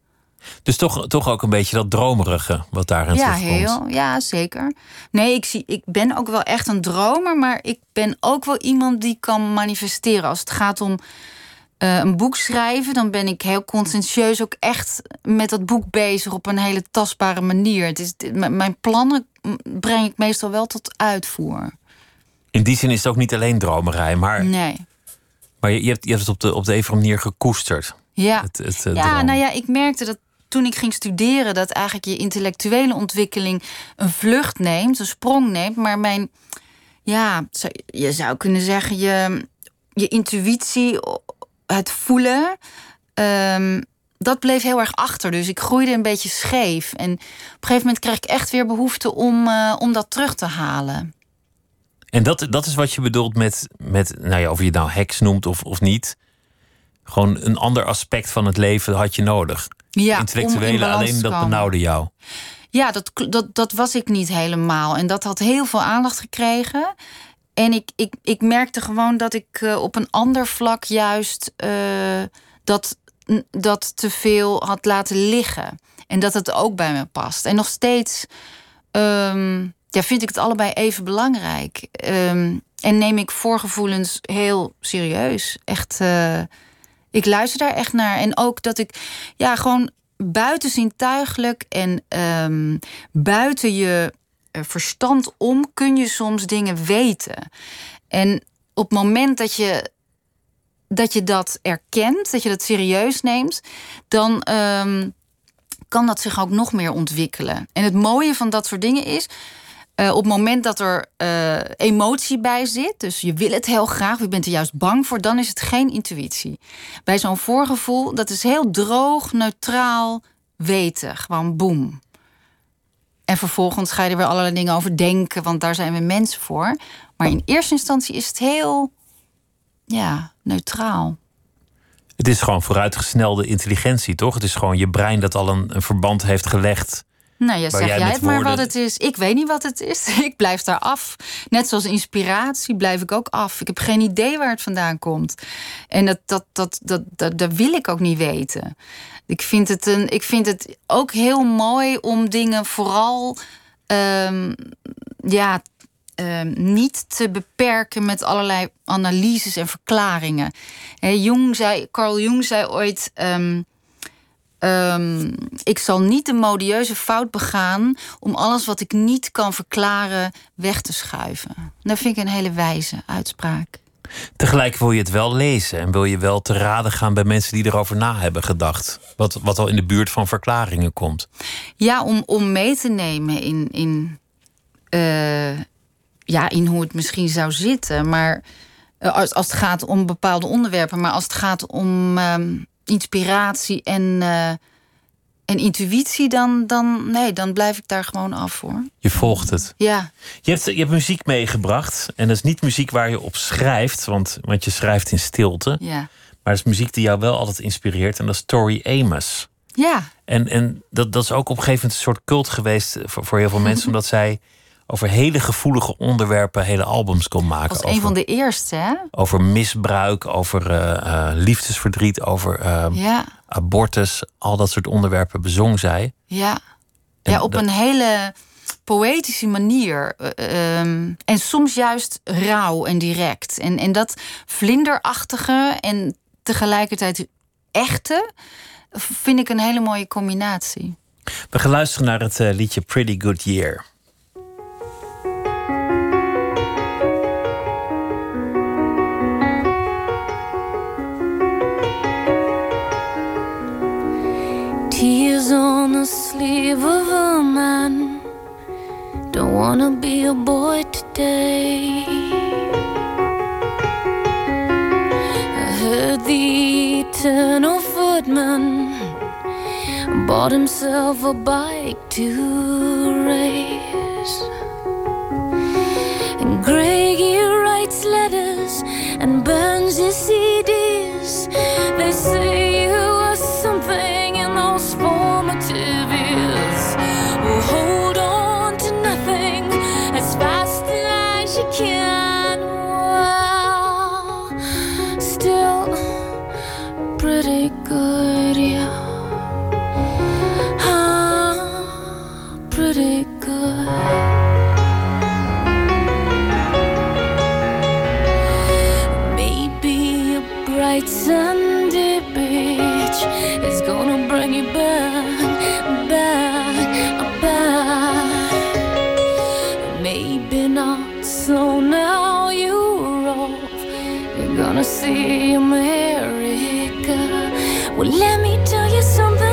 Dus toch, toch ook een beetje dat dromerige wat daarin Ja, terugkomt. heel. Ja, zeker. Nee, ik, zie, ik ben ook wel echt een dromer, maar ik ben ook wel iemand die kan manifesteren. Als het gaat om eh, een boek schrijven, dan ben ik heel conscientieus ook echt met dat boek bezig op een hele tastbare manier. Het is, mijn plannen breng ik meestal wel tot uitvoer. In die zin is het ook niet alleen dromerij, maar, Nee. maar je, je hebt, je hebt het op de, op de manier gekoesterd. Ja. Het, het, eh, Ja, droom. nou ja, ik merkte dat toen ik ging studeren, dat eigenlijk je intellectuele ontwikkeling een vlucht neemt, een sprong neemt. Maar mijn, ja, je zou kunnen zeggen, je, je intuïtie, het voelen, ehm, dat bleef heel erg achter. Dus ik groeide een beetje scheef. En op een gegeven moment kreeg ik echt weer behoefte om, eh, om dat terug te halen. En dat, dat is wat je bedoelt met, met nou ja, of je het nou heks noemt of, of niet. Gewoon een ander aspect van het leven had je nodig. Ja, in Intellectuele, alleen dat benauwde jou. Ja, dat, dat, dat was ik niet helemaal. En dat had heel veel aandacht gekregen. En ik, ik, ik merkte gewoon dat ik eh, op een ander vlak juist eh, dat, dat te veel had laten liggen. En dat het ook bij me past. En nog steeds ehm, ja, vind ik het allebei even belangrijk. Ehm, en neem ik voorgevoelens heel serieus. Echt, eh, ik luister daar echt naar. En ook dat ik ja, gewoon buitenzintuigelijk en ehm, buiten je eh, verstand om kun je soms dingen weten. En op het moment dat je dat, je dat erkent, dat je dat serieus neemt, dan ehm, kan dat zich ook nog meer ontwikkelen. En het mooie van dat soort dingen is. Eh, op het moment dat er eh, emotie bij zit, dus je wil het heel graag, je bent er juist bang voor, dan is het geen intuïtie. Bij zo'n voorgevoel, dat is heel droog, neutraal, weten. Gewoon boem. En vervolgens ga je er weer allerlei dingen over denken, want daar zijn we mensen voor. Maar in eerste instantie is het heel, ja, neutraal. Het is gewoon vooruitgesnelde intelligentie, toch? Het is gewoon je brein dat al een verband heeft gelegd. Nou ja, Waar zeg jij het maar wat het is. Ik weet niet wat het is. Ik blijf daar af. Net zoals inspiratie blijf ik ook af. Ik heb geen idee waar het vandaan komt. En dat, dat, dat, dat, dat, dat wil ik ook niet weten. Ik vind het, een, ik vind het ook heel mooi om dingen vooral ehm, ja, ehm, niet te beperken met allerlei analyses en verklaringen. Hè, Jung zei, Carl Jung zei ooit. ehm, Ehm, ik zal niet de modieuze fout begaan om alles wat ik niet kan verklaren weg te schuiven. Dat vind ik een hele wijze uitspraak. Tegelijk wil je het wel lezen en wil je wel te raden gaan bij mensen die erover na hebben gedacht. Wat, wat al in de buurt van verklaringen komt. Ja, om, om mee te nemen in, in, eh, ja, in hoe het misschien zou zitten. Maar eh, als, als het gaat om bepaalde onderwerpen, maar als het gaat om ehm, inspiratie en, eh, en intuïtie, dan, dan, nee, dan blijf ik daar gewoon af hoor. Je volgt het. Ja. Je hebt, je hebt muziek meegebracht. En dat is niet muziek waar je op schrijft, want, want je schrijft in stilte. Ja. Maar het is muziek die jou wel altijd inspireert. En dat is Tori Amos. Ja. En, en dat, dat is ook op een gegeven moment een soort cult geweest voor, voor heel veel mensen. omdat zij over hele gevoelige onderwerpen hele albums kon maken. Als over, een van de eerste, hè? over misbruik, over eh, eh, liefdesverdriet, over eh, Ja, abortus. Al dat soort onderwerpen bezong zij. ja. En Ja, op dat- een hele poëtische manier. eh, ehm, en soms juist rauw en direct. En, en dat vlinderachtige en tegelijkertijd echte... vind ik een hele mooie combinatie. We gaan luisteren naar het liedje Pretty Good Year. On the sleeve of a man. Don't wanna be a boy today. I heard the eternal footman bought himself a bike to race. And Greggy writes letters and burns his CDs. They say so now you're off. You're gonna see America. Well, let me tell you something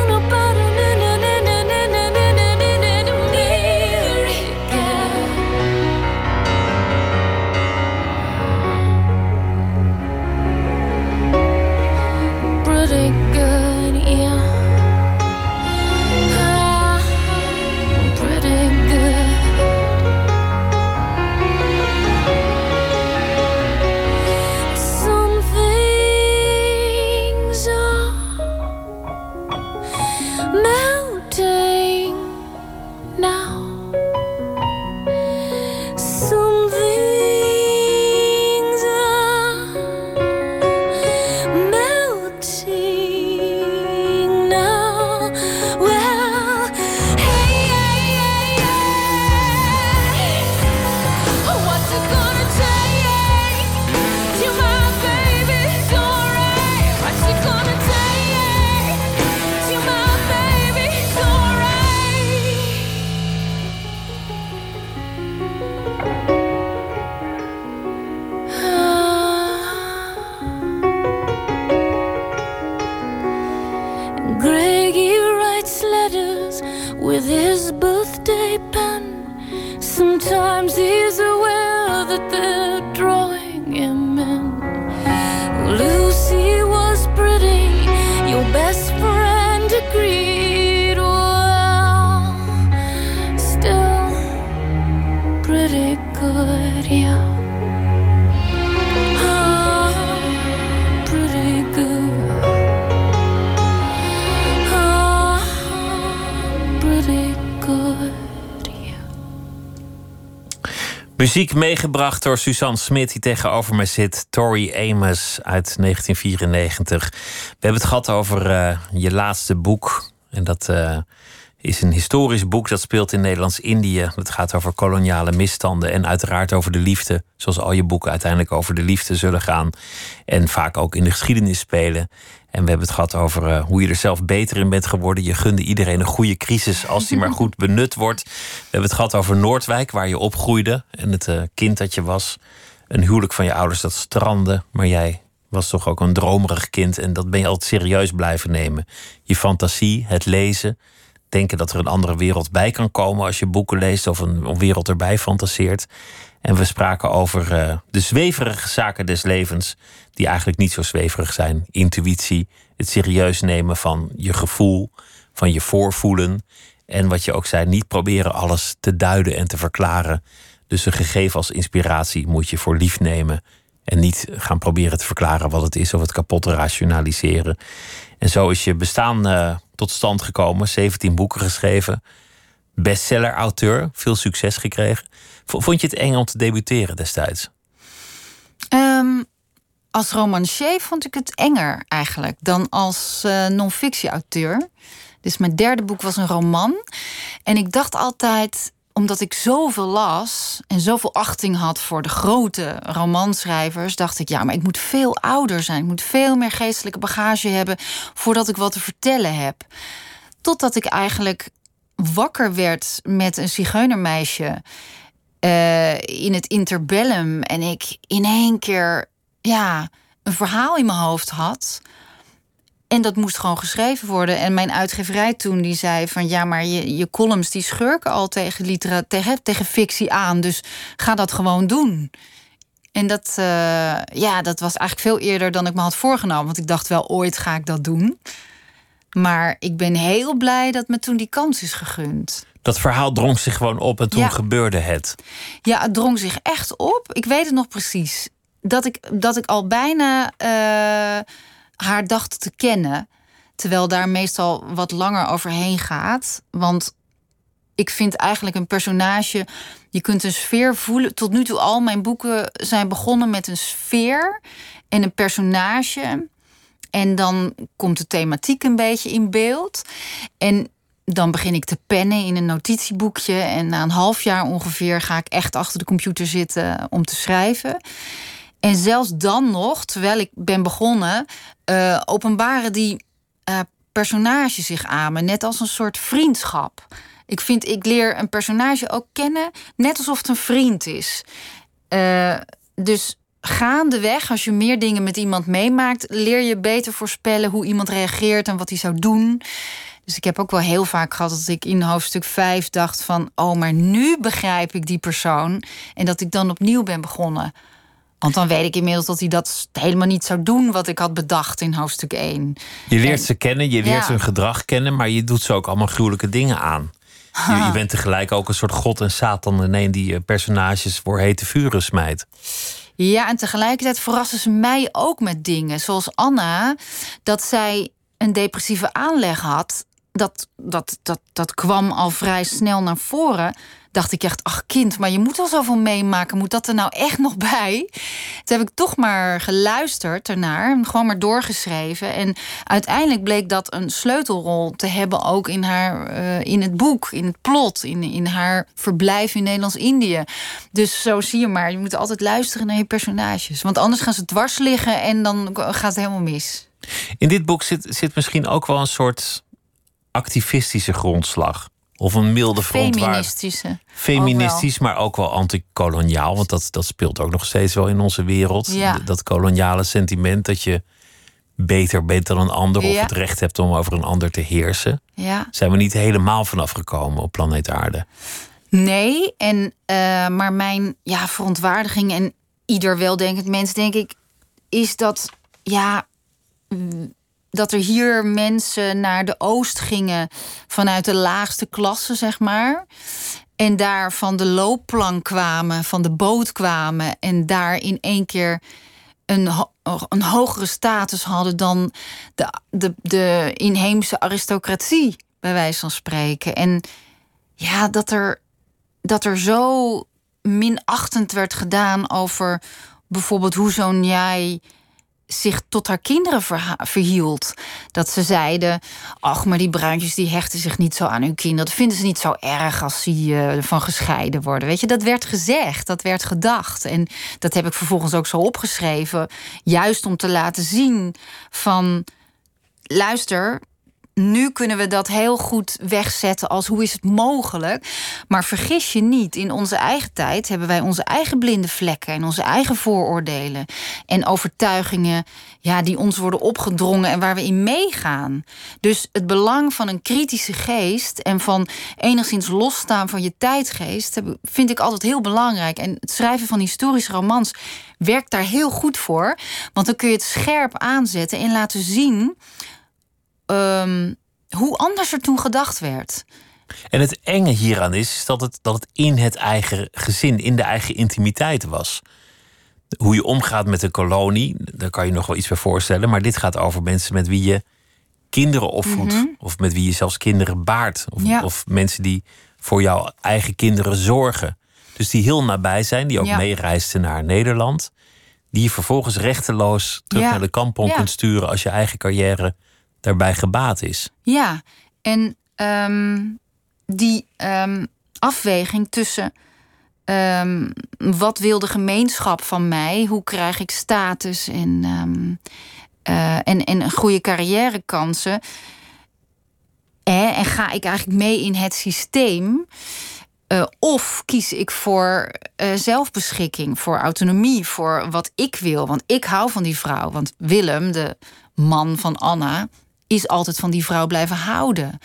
Muziek meegebracht door Suzanne Smit, die tegenover me zit. Tori Amos uit 1994. We hebben het gehad over eh, je laatste boek. En dat eh, is een historisch boek dat speelt in Nederlands-Indië. Het gaat over koloniale misstanden en uiteraard over de liefde. Zoals al je boeken uiteindelijk over de liefde zullen gaan. En vaak ook in de geschiedenis spelen. En we hebben het gehad over eh, hoe je er zelf beter in bent geworden. Je gunde iedereen een goede crisis als die maar goed benut wordt. We hebben het gehad over Noordwijk, waar je opgroeide. En het eh, kind dat je was. Een huwelijk van je ouders dat strandde. Maar jij was toch ook een dromerig kind. En dat ben je altijd serieus blijven nemen. Je fantasie, het lezen. Denken dat er een andere wereld bij kan komen als je boeken leest. Of een, een wereld erbij fantaseert. En we spraken over eh, de zweverige zaken des levens. Die eigenlijk niet zo zweverig zijn. Intuïtie, het serieus nemen van je gevoel, van je voorvoelen. En wat je ook zei, niet proberen alles te duiden en te verklaren. Dus een gegeven als inspiratie moet je voor lief nemen. En niet gaan proberen te verklaren wat het is of het kapot te rationaliseren. En zo is je bestaan eh, tot stand gekomen. 17 boeken geschreven. Bestseller-auteur, veel succes gekregen. Vond je het eng om te debuteren destijds? Ehm, als romancier vond ik het enger eigenlijk dan als eh non-fictie-auteur. Dus mijn derde boek was een roman. En ik dacht altijd, omdat ik zoveel las en zoveel achting had voor de grote romanschrijvers, dacht ik, ja, maar ik moet veel ouder zijn. Ik moet veel meer geestelijke bagage hebben voordat ik wat te vertellen heb. Totdat ik eigenlijk wakker werd met een zigeunermeisje uh, in het interbellum en ik in één keer ja, een verhaal in mijn hoofd had. En dat moest gewoon geschreven worden. En mijn uitgeverij toen die zei van ja, maar je, je columns die schurken al tegen, litera tegen, tegen fictie aan. Dus ga dat gewoon doen. En dat, uh, ja, dat was eigenlijk veel eerder dan ik me had voorgenomen. Want ik dacht wel, ooit ga ik dat doen. Maar ik ben heel blij dat me toen die kans is gegund. Dat verhaal drong zich gewoon op en toen gebeurde het. Ja, het drong zich echt op. Ik weet het nog precies. Dat ik, dat ik al bijna uh, haar dacht te kennen. Terwijl daar meestal wat langer overheen gaat. Want ik vind eigenlijk een personage. Je kunt een sfeer voelen. Tot nu toe al mijn boeken zijn begonnen met een sfeer en een personage. En dan komt de thematiek een beetje in beeld. En dan begin ik te pennen in een notitieboekje. En na een half jaar ongeveer ga ik echt achter de computer zitten om te schrijven. En zelfs dan nog, terwijl ik ben begonnen, uh, openbaren die uh, personages zich aan me. Net als een soort vriendschap. Ik vind, ik leer een personage ook kennen, net alsof het een vriend is. Uh, dus gaandeweg, als je meer dingen met iemand meemaakt, leer je beter voorspellen hoe iemand reageert en wat hij zou doen. Dus ik heb ook wel heel vaak gehad dat ik in hoofdstuk 5 dacht van... oh, maar nu begrijp ik die persoon. En dat ik dan opnieuw ben begonnen. Want dan weet ik inmiddels dat hij dat helemaal niet zou doen... wat ik had bedacht in hoofdstuk 1. Je leert ze kennen, je leert hun gedrag kennen... maar je doet ze ook allemaal gruwelijke dingen aan. Je, je, bent tegelijk ook een soort god en satan... in een die personages voor hete vuren smijt. Ja, en tegelijkertijd verrassen ze mij ook met dingen. Zoals Anna, dat zij een depressieve aanleg had. Dat, dat, dat, dat kwam al vrij snel naar voren dacht ik echt, ach kind, maar je moet al zoveel meemaken. Moet dat er nou echt nog bij? Toen heb ik toch maar geluisterd ernaar, gewoon maar doorgeschreven. En uiteindelijk bleek dat een sleutelrol te hebben ook in haar, uh, in het boek, in het plot, in, in haar verblijf in Nederlands-Indië. Dus zo zie je maar, je moet altijd luisteren naar je personages. Want anders gaan ze dwars liggen en dan gaat het helemaal mis. In dit boek zit, zit misschien ook wel een soort activistische grondslag. Of een milde verontwaardiging. Feministische. Feministisch, maar ook wel antikoloniaal. Want dat, dat speelt ook nog steeds wel in onze wereld. Ja. Dat koloniale sentiment dat je beter bent dan een ander... of het recht hebt om over een ander te heersen. Ja. Zijn we niet helemaal vanaf gekomen op planeet Aarde. Nee, en, uh, maar mijn ja, verontwaardiging... en ieder weldenkend mens, denk ik... is dat ja, dat er hier mensen naar de oost gingen vanuit de laagste klasse, zeg maar. En daar van de loopplank kwamen, van de boot kwamen. En daar in één keer een, een hogere status hadden dan de, de, de inheemse aristocratie, bij wijze van spreken. En ja, dat er, dat er zo minachtend werd gedaan over bijvoorbeeld hoe zo'n jij zich tot haar kinderen verhield. Dat ze zeiden: Ach, maar die bruintjes die hechten zich niet zo aan hun kinderen. Dat vinden ze niet zo erg als ze uh, van gescheiden worden. Weet je, dat werd gezegd, dat werd gedacht. En dat heb ik vervolgens ook zo opgeschreven. Juist om te laten zien van. Luister, nu kunnen we dat heel goed wegzetten als hoe is het mogelijk. Maar vergis je niet, in onze eigen tijd hebben wij onze eigen blinde vlekken en onze eigen vooroordelen en overtuigingen ja, die ons worden opgedrongen en waar we in meegaan. Dus het belang van een kritische geest en van enigszins losstaan van je tijdgeest vind ik altijd heel belangrijk. En het schrijven van historische romans werkt daar heel goed voor, want dan kun je het scherp aanzetten en laten zien um, hoe anders er toen gedacht werd. En het enge hieraan is, dat het, dat het in het eigen gezin, in de eigen intimiteit was. Hoe je omgaat met een kolonie, daar kan je nog wel iets bij voorstellen. Maar dit gaat over mensen met wie je kinderen opvoedt. Mhm. Of met wie je zelfs kinderen baart. Of, of, mensen die voor jouw eigen kinderen zorgen. Dus die heel nabij zijn, die ook ja. meereisden naar Nederland. Die je vervolgens rechteloos terug naar de kampong kunt sturen als je eigen carrière daarbij gebaat is. Ja, en ehm, die um, afweging tussen um, wat wil de gemeenschap van mij, hoe krijg ik status en, uh, en, en goede carrièrekansen. En, ga ik eigenlijk mee in het systeem? Uh, of kies ik voor uh, zelfbeschikking, voor autonomie, voor wat ik wil? Want ik hou van die vrouw. Want Willem, de man van Anna, is altijd van die vrouw blijven houden.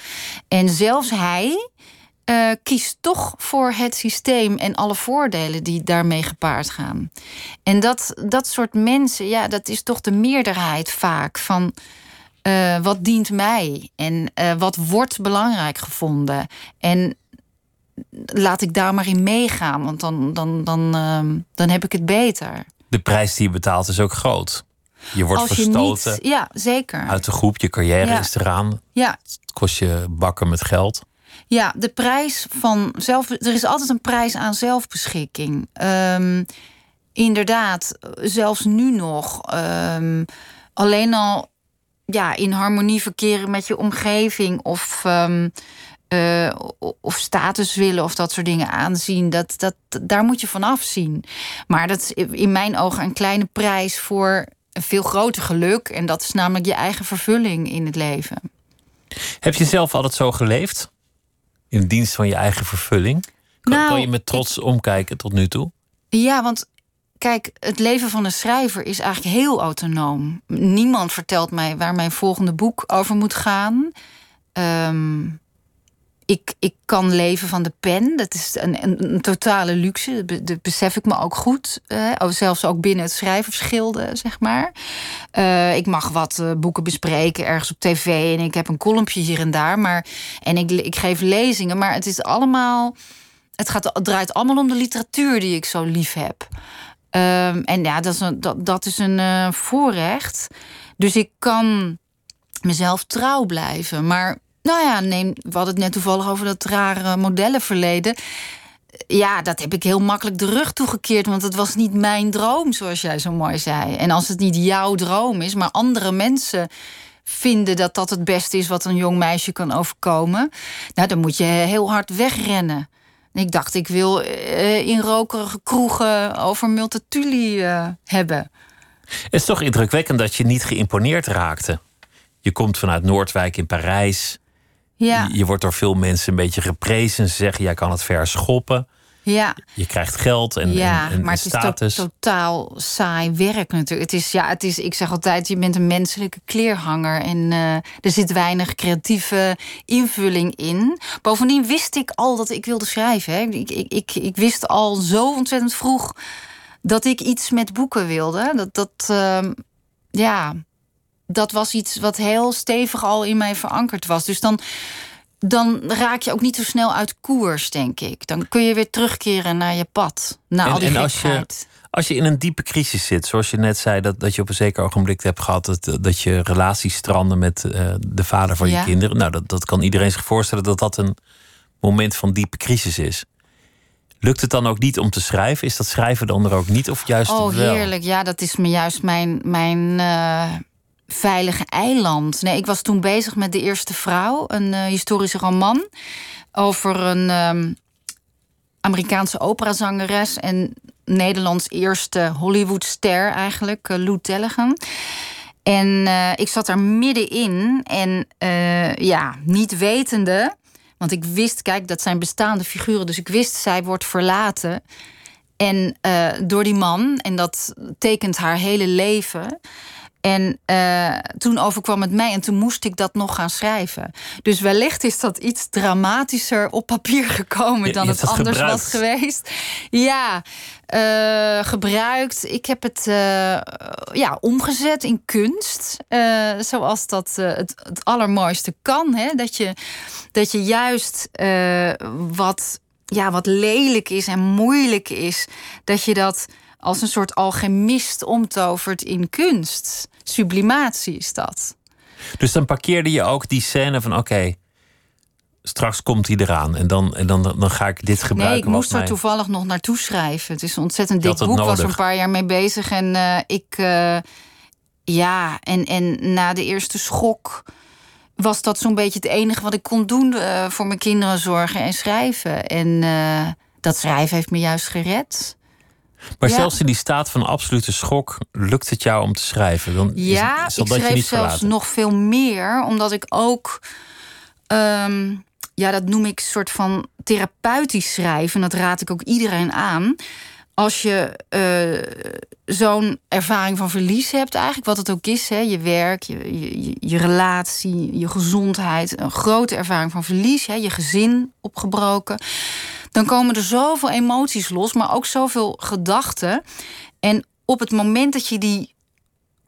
En zelfs hij uh, kiest toch voor het systeem en alle voordelen die daarmee gepaard gaan. En dat, dat soort mensen, ja, dat is toch de meerderheid vaak van. Uh, wat dient mij en uh, wat wordt belangrijk gevonden? En laat ik daar maar in meegaan, want dan, dan, dan, dan heb ik het beter. De prijs die je betaalt is ook groot. Je wordt Als je verstoten niet, ja, zeker. uit de groep, je carrière Ja. is eraan. Ja, Het kost je bakken met geld. Ja, de prijs van zelf. Er is altijd een prijs aan zelfbeschikking. Ehm, inderdaad, zelfs nu nog. ehm, alleen al ja, in harmonie verkeren met je omgeving of. ehm, eh, of status willen of dat soort dingen aanzien. Dat, dat, daar moet je van afzien. Maar dat is in mijn ogen een kleine prijs voor een veel groter geluk. En dat is namelijk je eigen vervulling in het leven. Heb je zelf altijd zo geleefd? In dienst van je eigen vervulling? Kan, Nou, kan je met trots omkijken tot nu toe? Ja, want kijk, het leven van een schrijver is eigenlijk heel autonoom. Niemand vertelt mij waar mijn volgende boek over moet gaan. Ehm, ik, ik kan leven van de pen. Dat is een, een, een totale luxe. Dat be- Dat besef ik me ook goed. eh, zelfs ook binnen het schrijversgilde, zeg maar. Eh, ik mag wat eh, boeken bespreken ergens op tv. En ik heb een kolompje hier en daar. Maar, en ik, ik geef lezingen. Maar het is allemaal het, gaat, draait allemaal om de literatuur die ik zo lief heb. Ehm, en ja, dat is een, dat, dat is een eh, voorrecht. Dus ik kan mezelf trouw blijven. Maar nou ja, neem, we hadden het net toevallig over dat rare modellenverleden. Ja, dat heb ik heel makkelijk de rug toegekeerd. Want het was niet mijn droom, zoals jij zo mooi zei. En als het niet jouw droom is, maar andere mensen vinden dat dat het beste is wat een jong meisje kan overkomen. Nou, dan moet je heel hard wegrennen. En ik dacht, ik wil eh, in rokerige kroegen over Multatuli eh, hebben. Het is toch indrukwekkend dat je niet geïmponeerd raakte. Je komt vanuit Noordwijk in Parijs. Ja, Je, je wordt door veel mensen een beetje geprezen. Ze zeggen, jij kan het ver schoppen. ja. Je krijgt geld en, ja, en, en maar het is to- totaal saai werk natuurlijk. Het is, ja, het is, ik zeg altijd, je bent een menselijke kleerhanger. En eh, er zit weinig creatieve invulling in. Bovendien wist ik al dat ik wilde schrijven. Hè. Ik, ik, ik, ik wist al zo ontzettend vroeg dat ik iets met boeken wilde. Dat, dat, ehm, ja, dat was iets wat heel stevig al in mij verankerd was. Dus dan, dan raak je ook niet zo snel uit koers, denk ik. Dan kun je weer terugkeren naar je pad. Na En- al die en als je-. Als je in een diepe crisis zit, zoals je net zei, dat, dat je op een zeker ogenblik hebt gehad dat, dat je relaties stranden met eh, de vader van Ja. je kinderen. Nou, dat, dat kan iedereen zich voorstellen dat dat een moment van diepe crisis is. Lukt het dan ook niet om te schrijven? Is dat schrijven dan er ook niet? Of juist Oh, wel? heerlijk. Ja, dat is me juist mijn, mijn eh, veilige eiland. Nee, ik was toen bezig met De Eerste Vrouw, een eh, historische roman over een ehm, Amerikaanse operazangeres en Nederlands eerste Hollywoodster eigenlijk, eh, Lou Tellegen. En eh, ik zat daar middenin en ja, niet wetende, want ik wist, kijk, dat zijn bestaande figuren, dus ik wist, zij wordt verlaten. En door die man, en dat tekent haar hele leven. En eh, toen overkwam het mij en toen moest ik dat nog gaan schrijven. Dus wellicht is dat iets dramatischer op papier gekomen Je- dan je het anders gebruikt. was geweest. Ja, eh, gebruikt. Ik heb het eh, ja, omgezet in kunst. zoals dat het, het allermooiste kan. Hè? Dat, je, dat je juist wat, ja, wat lelijk is en moeilijk is, dat je dat als een soort alchemist omtovert in kunst. Sublimatie is dat. Dus dan parkeerde je ook die scène van oké, straks komt hij eraan. En dan, en dan, dan ga ik dit gebruiken. Nee, ik moest er mij- toevallig nog naartoe schrijven. Het is een ontzettend dik boek. was er een paar jaar mee bezig. En eh, ik, eh, ja, en, en na de eerste schok was dat zo'n beetje het enige wat ik kon doen eh, voor mijn kinderen zorgen en schrijven. En dat schrijven heeft me juist gered. Maar Ja. zelfs in die staat van absolute schok lukt het jou om te schrijven. Dan is- Ja, zal ik dat je schreef niet zelfs verlaten. nog veel meer, omdat ik ook ehm, ja, dat noem ik soort van therapeutisch schrijven. En dat raad ik ook iedereen aan. Als je eh, zo'n ervaring van verlies hebt, eigenlijk wat het ook is, hè, je werk, je, je, je relatie, je gezondheid, een grote ervaring van verlies, hè, je gezin opgebroken, dan komen er zoveel emoties los, maar ook zoveel gedachten. En op het moment dat je die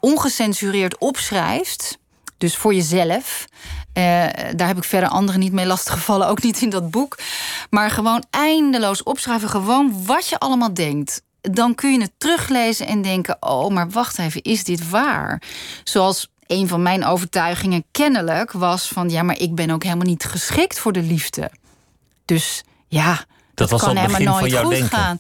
ongecensureerd opschrijft, dus voor jezelf. Uh, daar heb ik verder anderen niet mee lastiggevallen, ook niet in dat boek. Maar gewoon eindeloos opschrijven, gewoon wat je allemaal denkt. Dan kun je het teruglezen en denken: oh, maar wacht even, is dit waar? Zoals een van mijn overtuigingen kennelijk was: van ja, maar ik ben ook helemaal niet geschikt voor de liefde. Dus ja, dat, dat was kan helemaal nooit goed denken. gaan.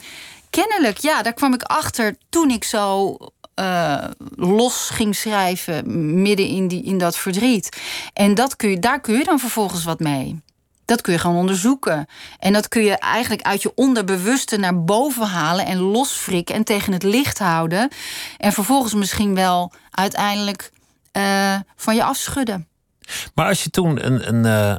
Kennelijk, ja, daar kwam ik achter toen ik zo uh, los ging schrijven midden in, die, in dat verdriet. En dat kun je, daar kun je dan vervolgens wat mee. Dat kun je gewoon onderzoeken. En dat kun je eigenlijk uit je onderbewuste naar boven halen en losfrikken en tegen het licht houden. En vervolgens misschien wel uiteindelijk uh, van je afschudden. Maar als je toen een, een, uh,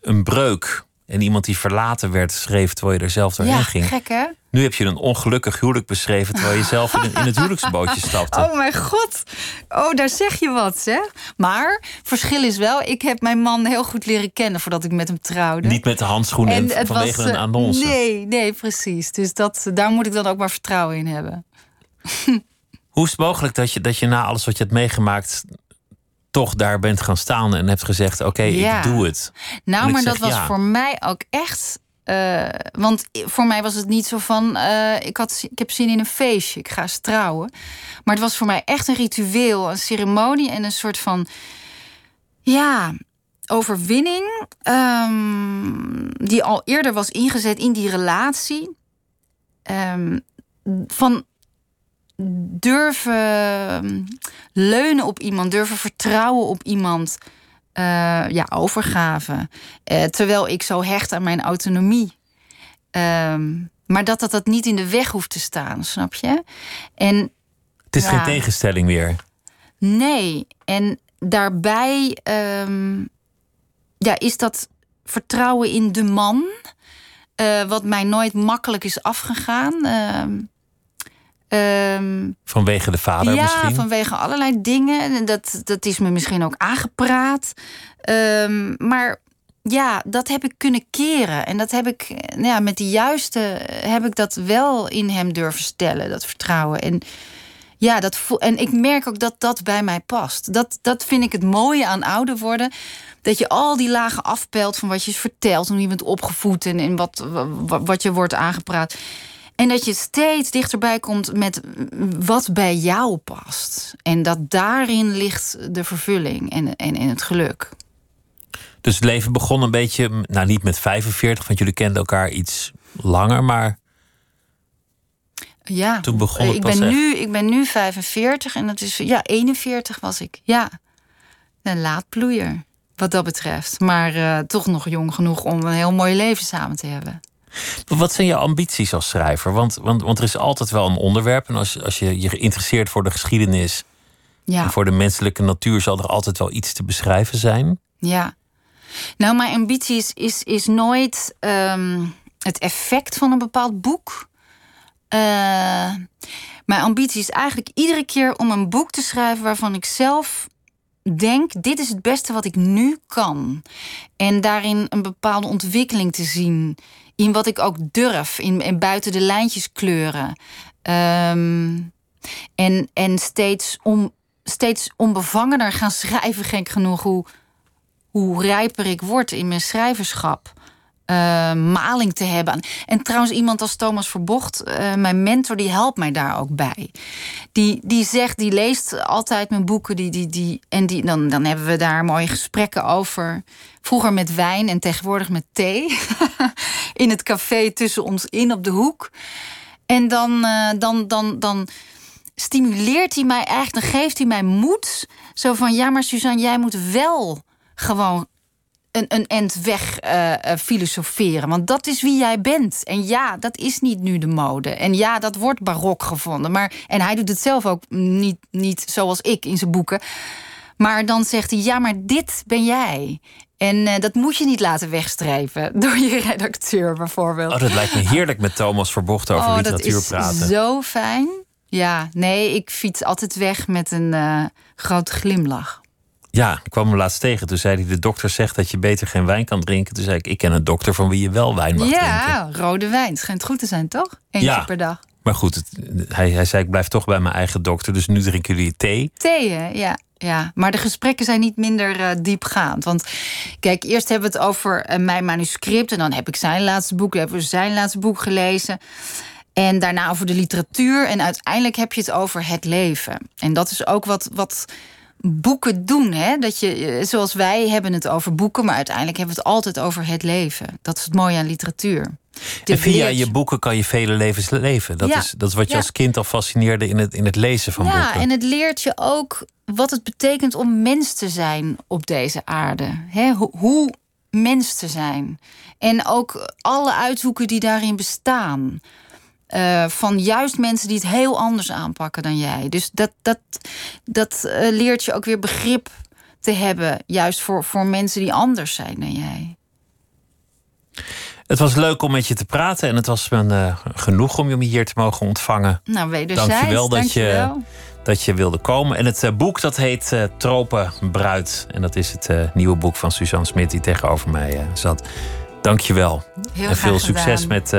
een breuk en iemand die verlaten werd schreef terwijl je er zelf doorheen ja, ging. Gek hè? Nu heb je een ongelukkig huwelijk beschreven terwijl je zelf in, in het huwelijksbootje stapte. Oh mijn god. Oh, daar zeg je wat, zeg. Maar verschil is wel, ik heb mijn man heel goed leren kennen voordat ik met hem trouwde. Niet met de handschoenen en, en vanwege was, een annonce. Nee, nee, precies. Dus dat, daar moet ik dan ook maar vertrouwen in hebben. Hoe is het mogelijk dat je, dat je na alles wat je hebt meegemaakt toch daar bent gaan staan en hebt gezegd: Oké, okay, ja. ik doe het. Nou, maar zeg dat was ja. voor mij ook echt. Uh, want voor mij was het niet zo van. Uh, ik, had, ik heb zin in een feestje, ik ga eens trouwen. Maar het was voor mij echt een ritueel, een ceremonie en een soort van. Ja, overwinning. Um, die al eerder was ingezet in die relatie. Um, van durven leunen op iemand, durven vertrouwen op iemand. Uh, ja, overgave. Uh, terwijl ik zo hecht aan mijn autonomie. Um, maar dat, dat dat niet in de weg hoeft te staan, snap je? En, het is ja, geen tegenstelling meer. Nee. En daarbij um, ja, is dat vertrouwen in de man, uh, wat mij nooit makkelijk is afgegaan. Um, vanwege de vader ja, misschien? vanwege allerlei dingen. Dat, dat is me misschien ook aangepraat. Um, maar ja, dat heb ik kunnen keren. En dat heb ik, ja, met de juiste heb ik dat wel in hem durven stellen, dat vertrouwen. En ja, dat voel, en ik merk ook dat dat bij mij past. Dat, dat vind ik het mooie aan ouder worden. Dat je al die lagen afpelt van wat je vertelt, hoe je bent opgevoed en, en wat, wat, wat je wordt aangepraat. En dat je steeds dichterbij komt met wat bij jou past. En dat daarin ligt de vervulling en, en, en het geluk. Dus het leven begon een beetje, nou niet met 45, want jullie kenden elkaar iets langer, maar. Ja, toen begon het ik ben, echt. nu, ik ben nu 45 en dat is, ja, 41 was ik. Ja, een laadbloeier wat dat betreft. Maar uh, toch nog jong genoeg om een heel mooi leven samen te hebben. Wat zijn je ambities als schrijver? Want, want, want er is altijd wel een onderwerp. En als, als je je geïnteresseerd voor de geschiedenis ja. en voor de menselijke natuur, zal er altijd wel iets te beschrijven zijn. Ja. Nou, mijn ambitie is, is, is nooit um, het effect van een bepaald boek. Uh, mijn ambitie is eigenlijk iedere keer om een boek te schrijven waarvan ik zelf denk: dit is het beste wat ik nu kan. En daarin een bepaalde ontwikkeling te zien in wat ik ook durf, in, buiten de lijntjes kleuren. Um, en, en steeds, om, steeds onbevangener gaan schrijven, gek genoeg, hoe, hoe rijper ik word in mijn schrijverschap. Uh, maling te hebben. En trouwens, iemand als Thomas Verbocht, uh, mijn mentor, die helpt mij daar ook bij. Die, die zegt, die leest altijd mijn boeken. Die, die, die, en die, dan, dan hebben we daar mooie gesprekken over. Vroeger met wijn en tegenwoordig met thee. in het café tussen ons in op de hoek. En dan, uh, dan, dan, dan stimuleert hij mij eigenlijk, dan geeft hij mij moed. Zo van, ja, maar Suzanne, jij moet wel gewoon een, een end weg uh, uh, filosoferen. Want dat is wie jij bent. En ja, dat is niet nu de mode. En ja, dat wordt barok gevonden. Maar, en hij doet het zelf ook niet, niet zoals ik in zijn boeken. Maar dan zegt hij, ja, maar dit ben jij. En eh, dat moet je niet laten wegstrijven door je redacteur bijvoorbeeld. Oh, dat lijkt me heerlijk met Thomas Verbocht over oh, literatuur dat is praten. Zo fijn. Ja, nee, ik fiets altijd weg met een uh, grote glimlach. Ja, ik kwam hem laatst tegen. Toen zei hij, de dokter zegt dat je beter geen wijn kan drinken. Toen zei ik, ik ken een dokter van wie je wel wijn mag ja, drinken. Ja, rode wijn. Het schijnt goed te zijn, toch? Eén ja, keer per dag. Maar goed, het, hij, hij zei, ik blijf toch bij mijn eigen dokter. Dus nu drinken jullie thee. Thee, hè? ja. Ja, maar de gesprekken zijn niet minder uh, diepgaand. Want kijk, eerst hebben we het over uh, mijn manuscript. En dan heb ik zijn laatste boek, hebben we zijn laatste boek gelezen. En daarna over de literatuur. En uiteindelijk heb je het over het leven. En dat is ook wat, wat boeken doen. Hè? Dat je, zoals wij hebben het over boeken, maar uiteindelijk hebben we het altijd over het leven. Dat is het mooie aan literatuur. En via je boeken kan je vele levens leven. Dat, Ja. is, dat is wat je Ja. als kind al fascineerde in het, in het lezen van ja, boeken. en het leert je ook wat het betekent om mens te zijn op deze aarde. Hè, hoe mens te zijn. En ook alle uithoeken die daarin bestaan. Eh, van juist mensen die het heel anders aanpakken dan jij. Dus dat, dat, dat eh, leert je ook weer begrip te hebben. Juist voor, voor mensen die anders zijn dan jij. Het was leuk om met je te praten. En het was me eh, genoeg om je hier te mogen ontvangen. Nou, wederzijds. Dank je wel dat je, dankjewel. dat je wilde komen. En het boek dat heet eh, Tropenbruid. En dat is het nieuwe boek van Suzanne Smit die tegenover mij zat. Dank je wel. Heel en veel succes met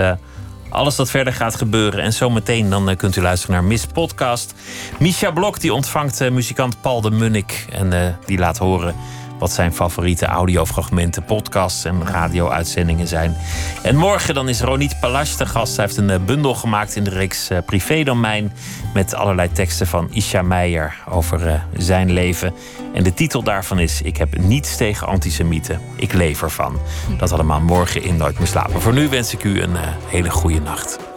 alles wat verder gaat gebeuren. En zometeen dan eh, kunt u luisteren naar Miss Podcast. Misha Blok die ontvangt eh, muzikant Paul de Munnik. En eh, die laat horen wat zijn favoriete audiofragmenten, podcasts en radio-uitzendingen zijn. En morgen dan is Ronit Palash te gast. Hij heeft een eh, bundel gemaakt in de reeks eh, Privédomein... met allerlei teksten van Isha Meijer over eh, zijn leven. En de titel daarvan is... Ik heb niets tegen antisemieten. Ik leef ervan. Dat allemaal morgen in Nooit meer slapen. Voor nu wens ik u een hele goede nacht.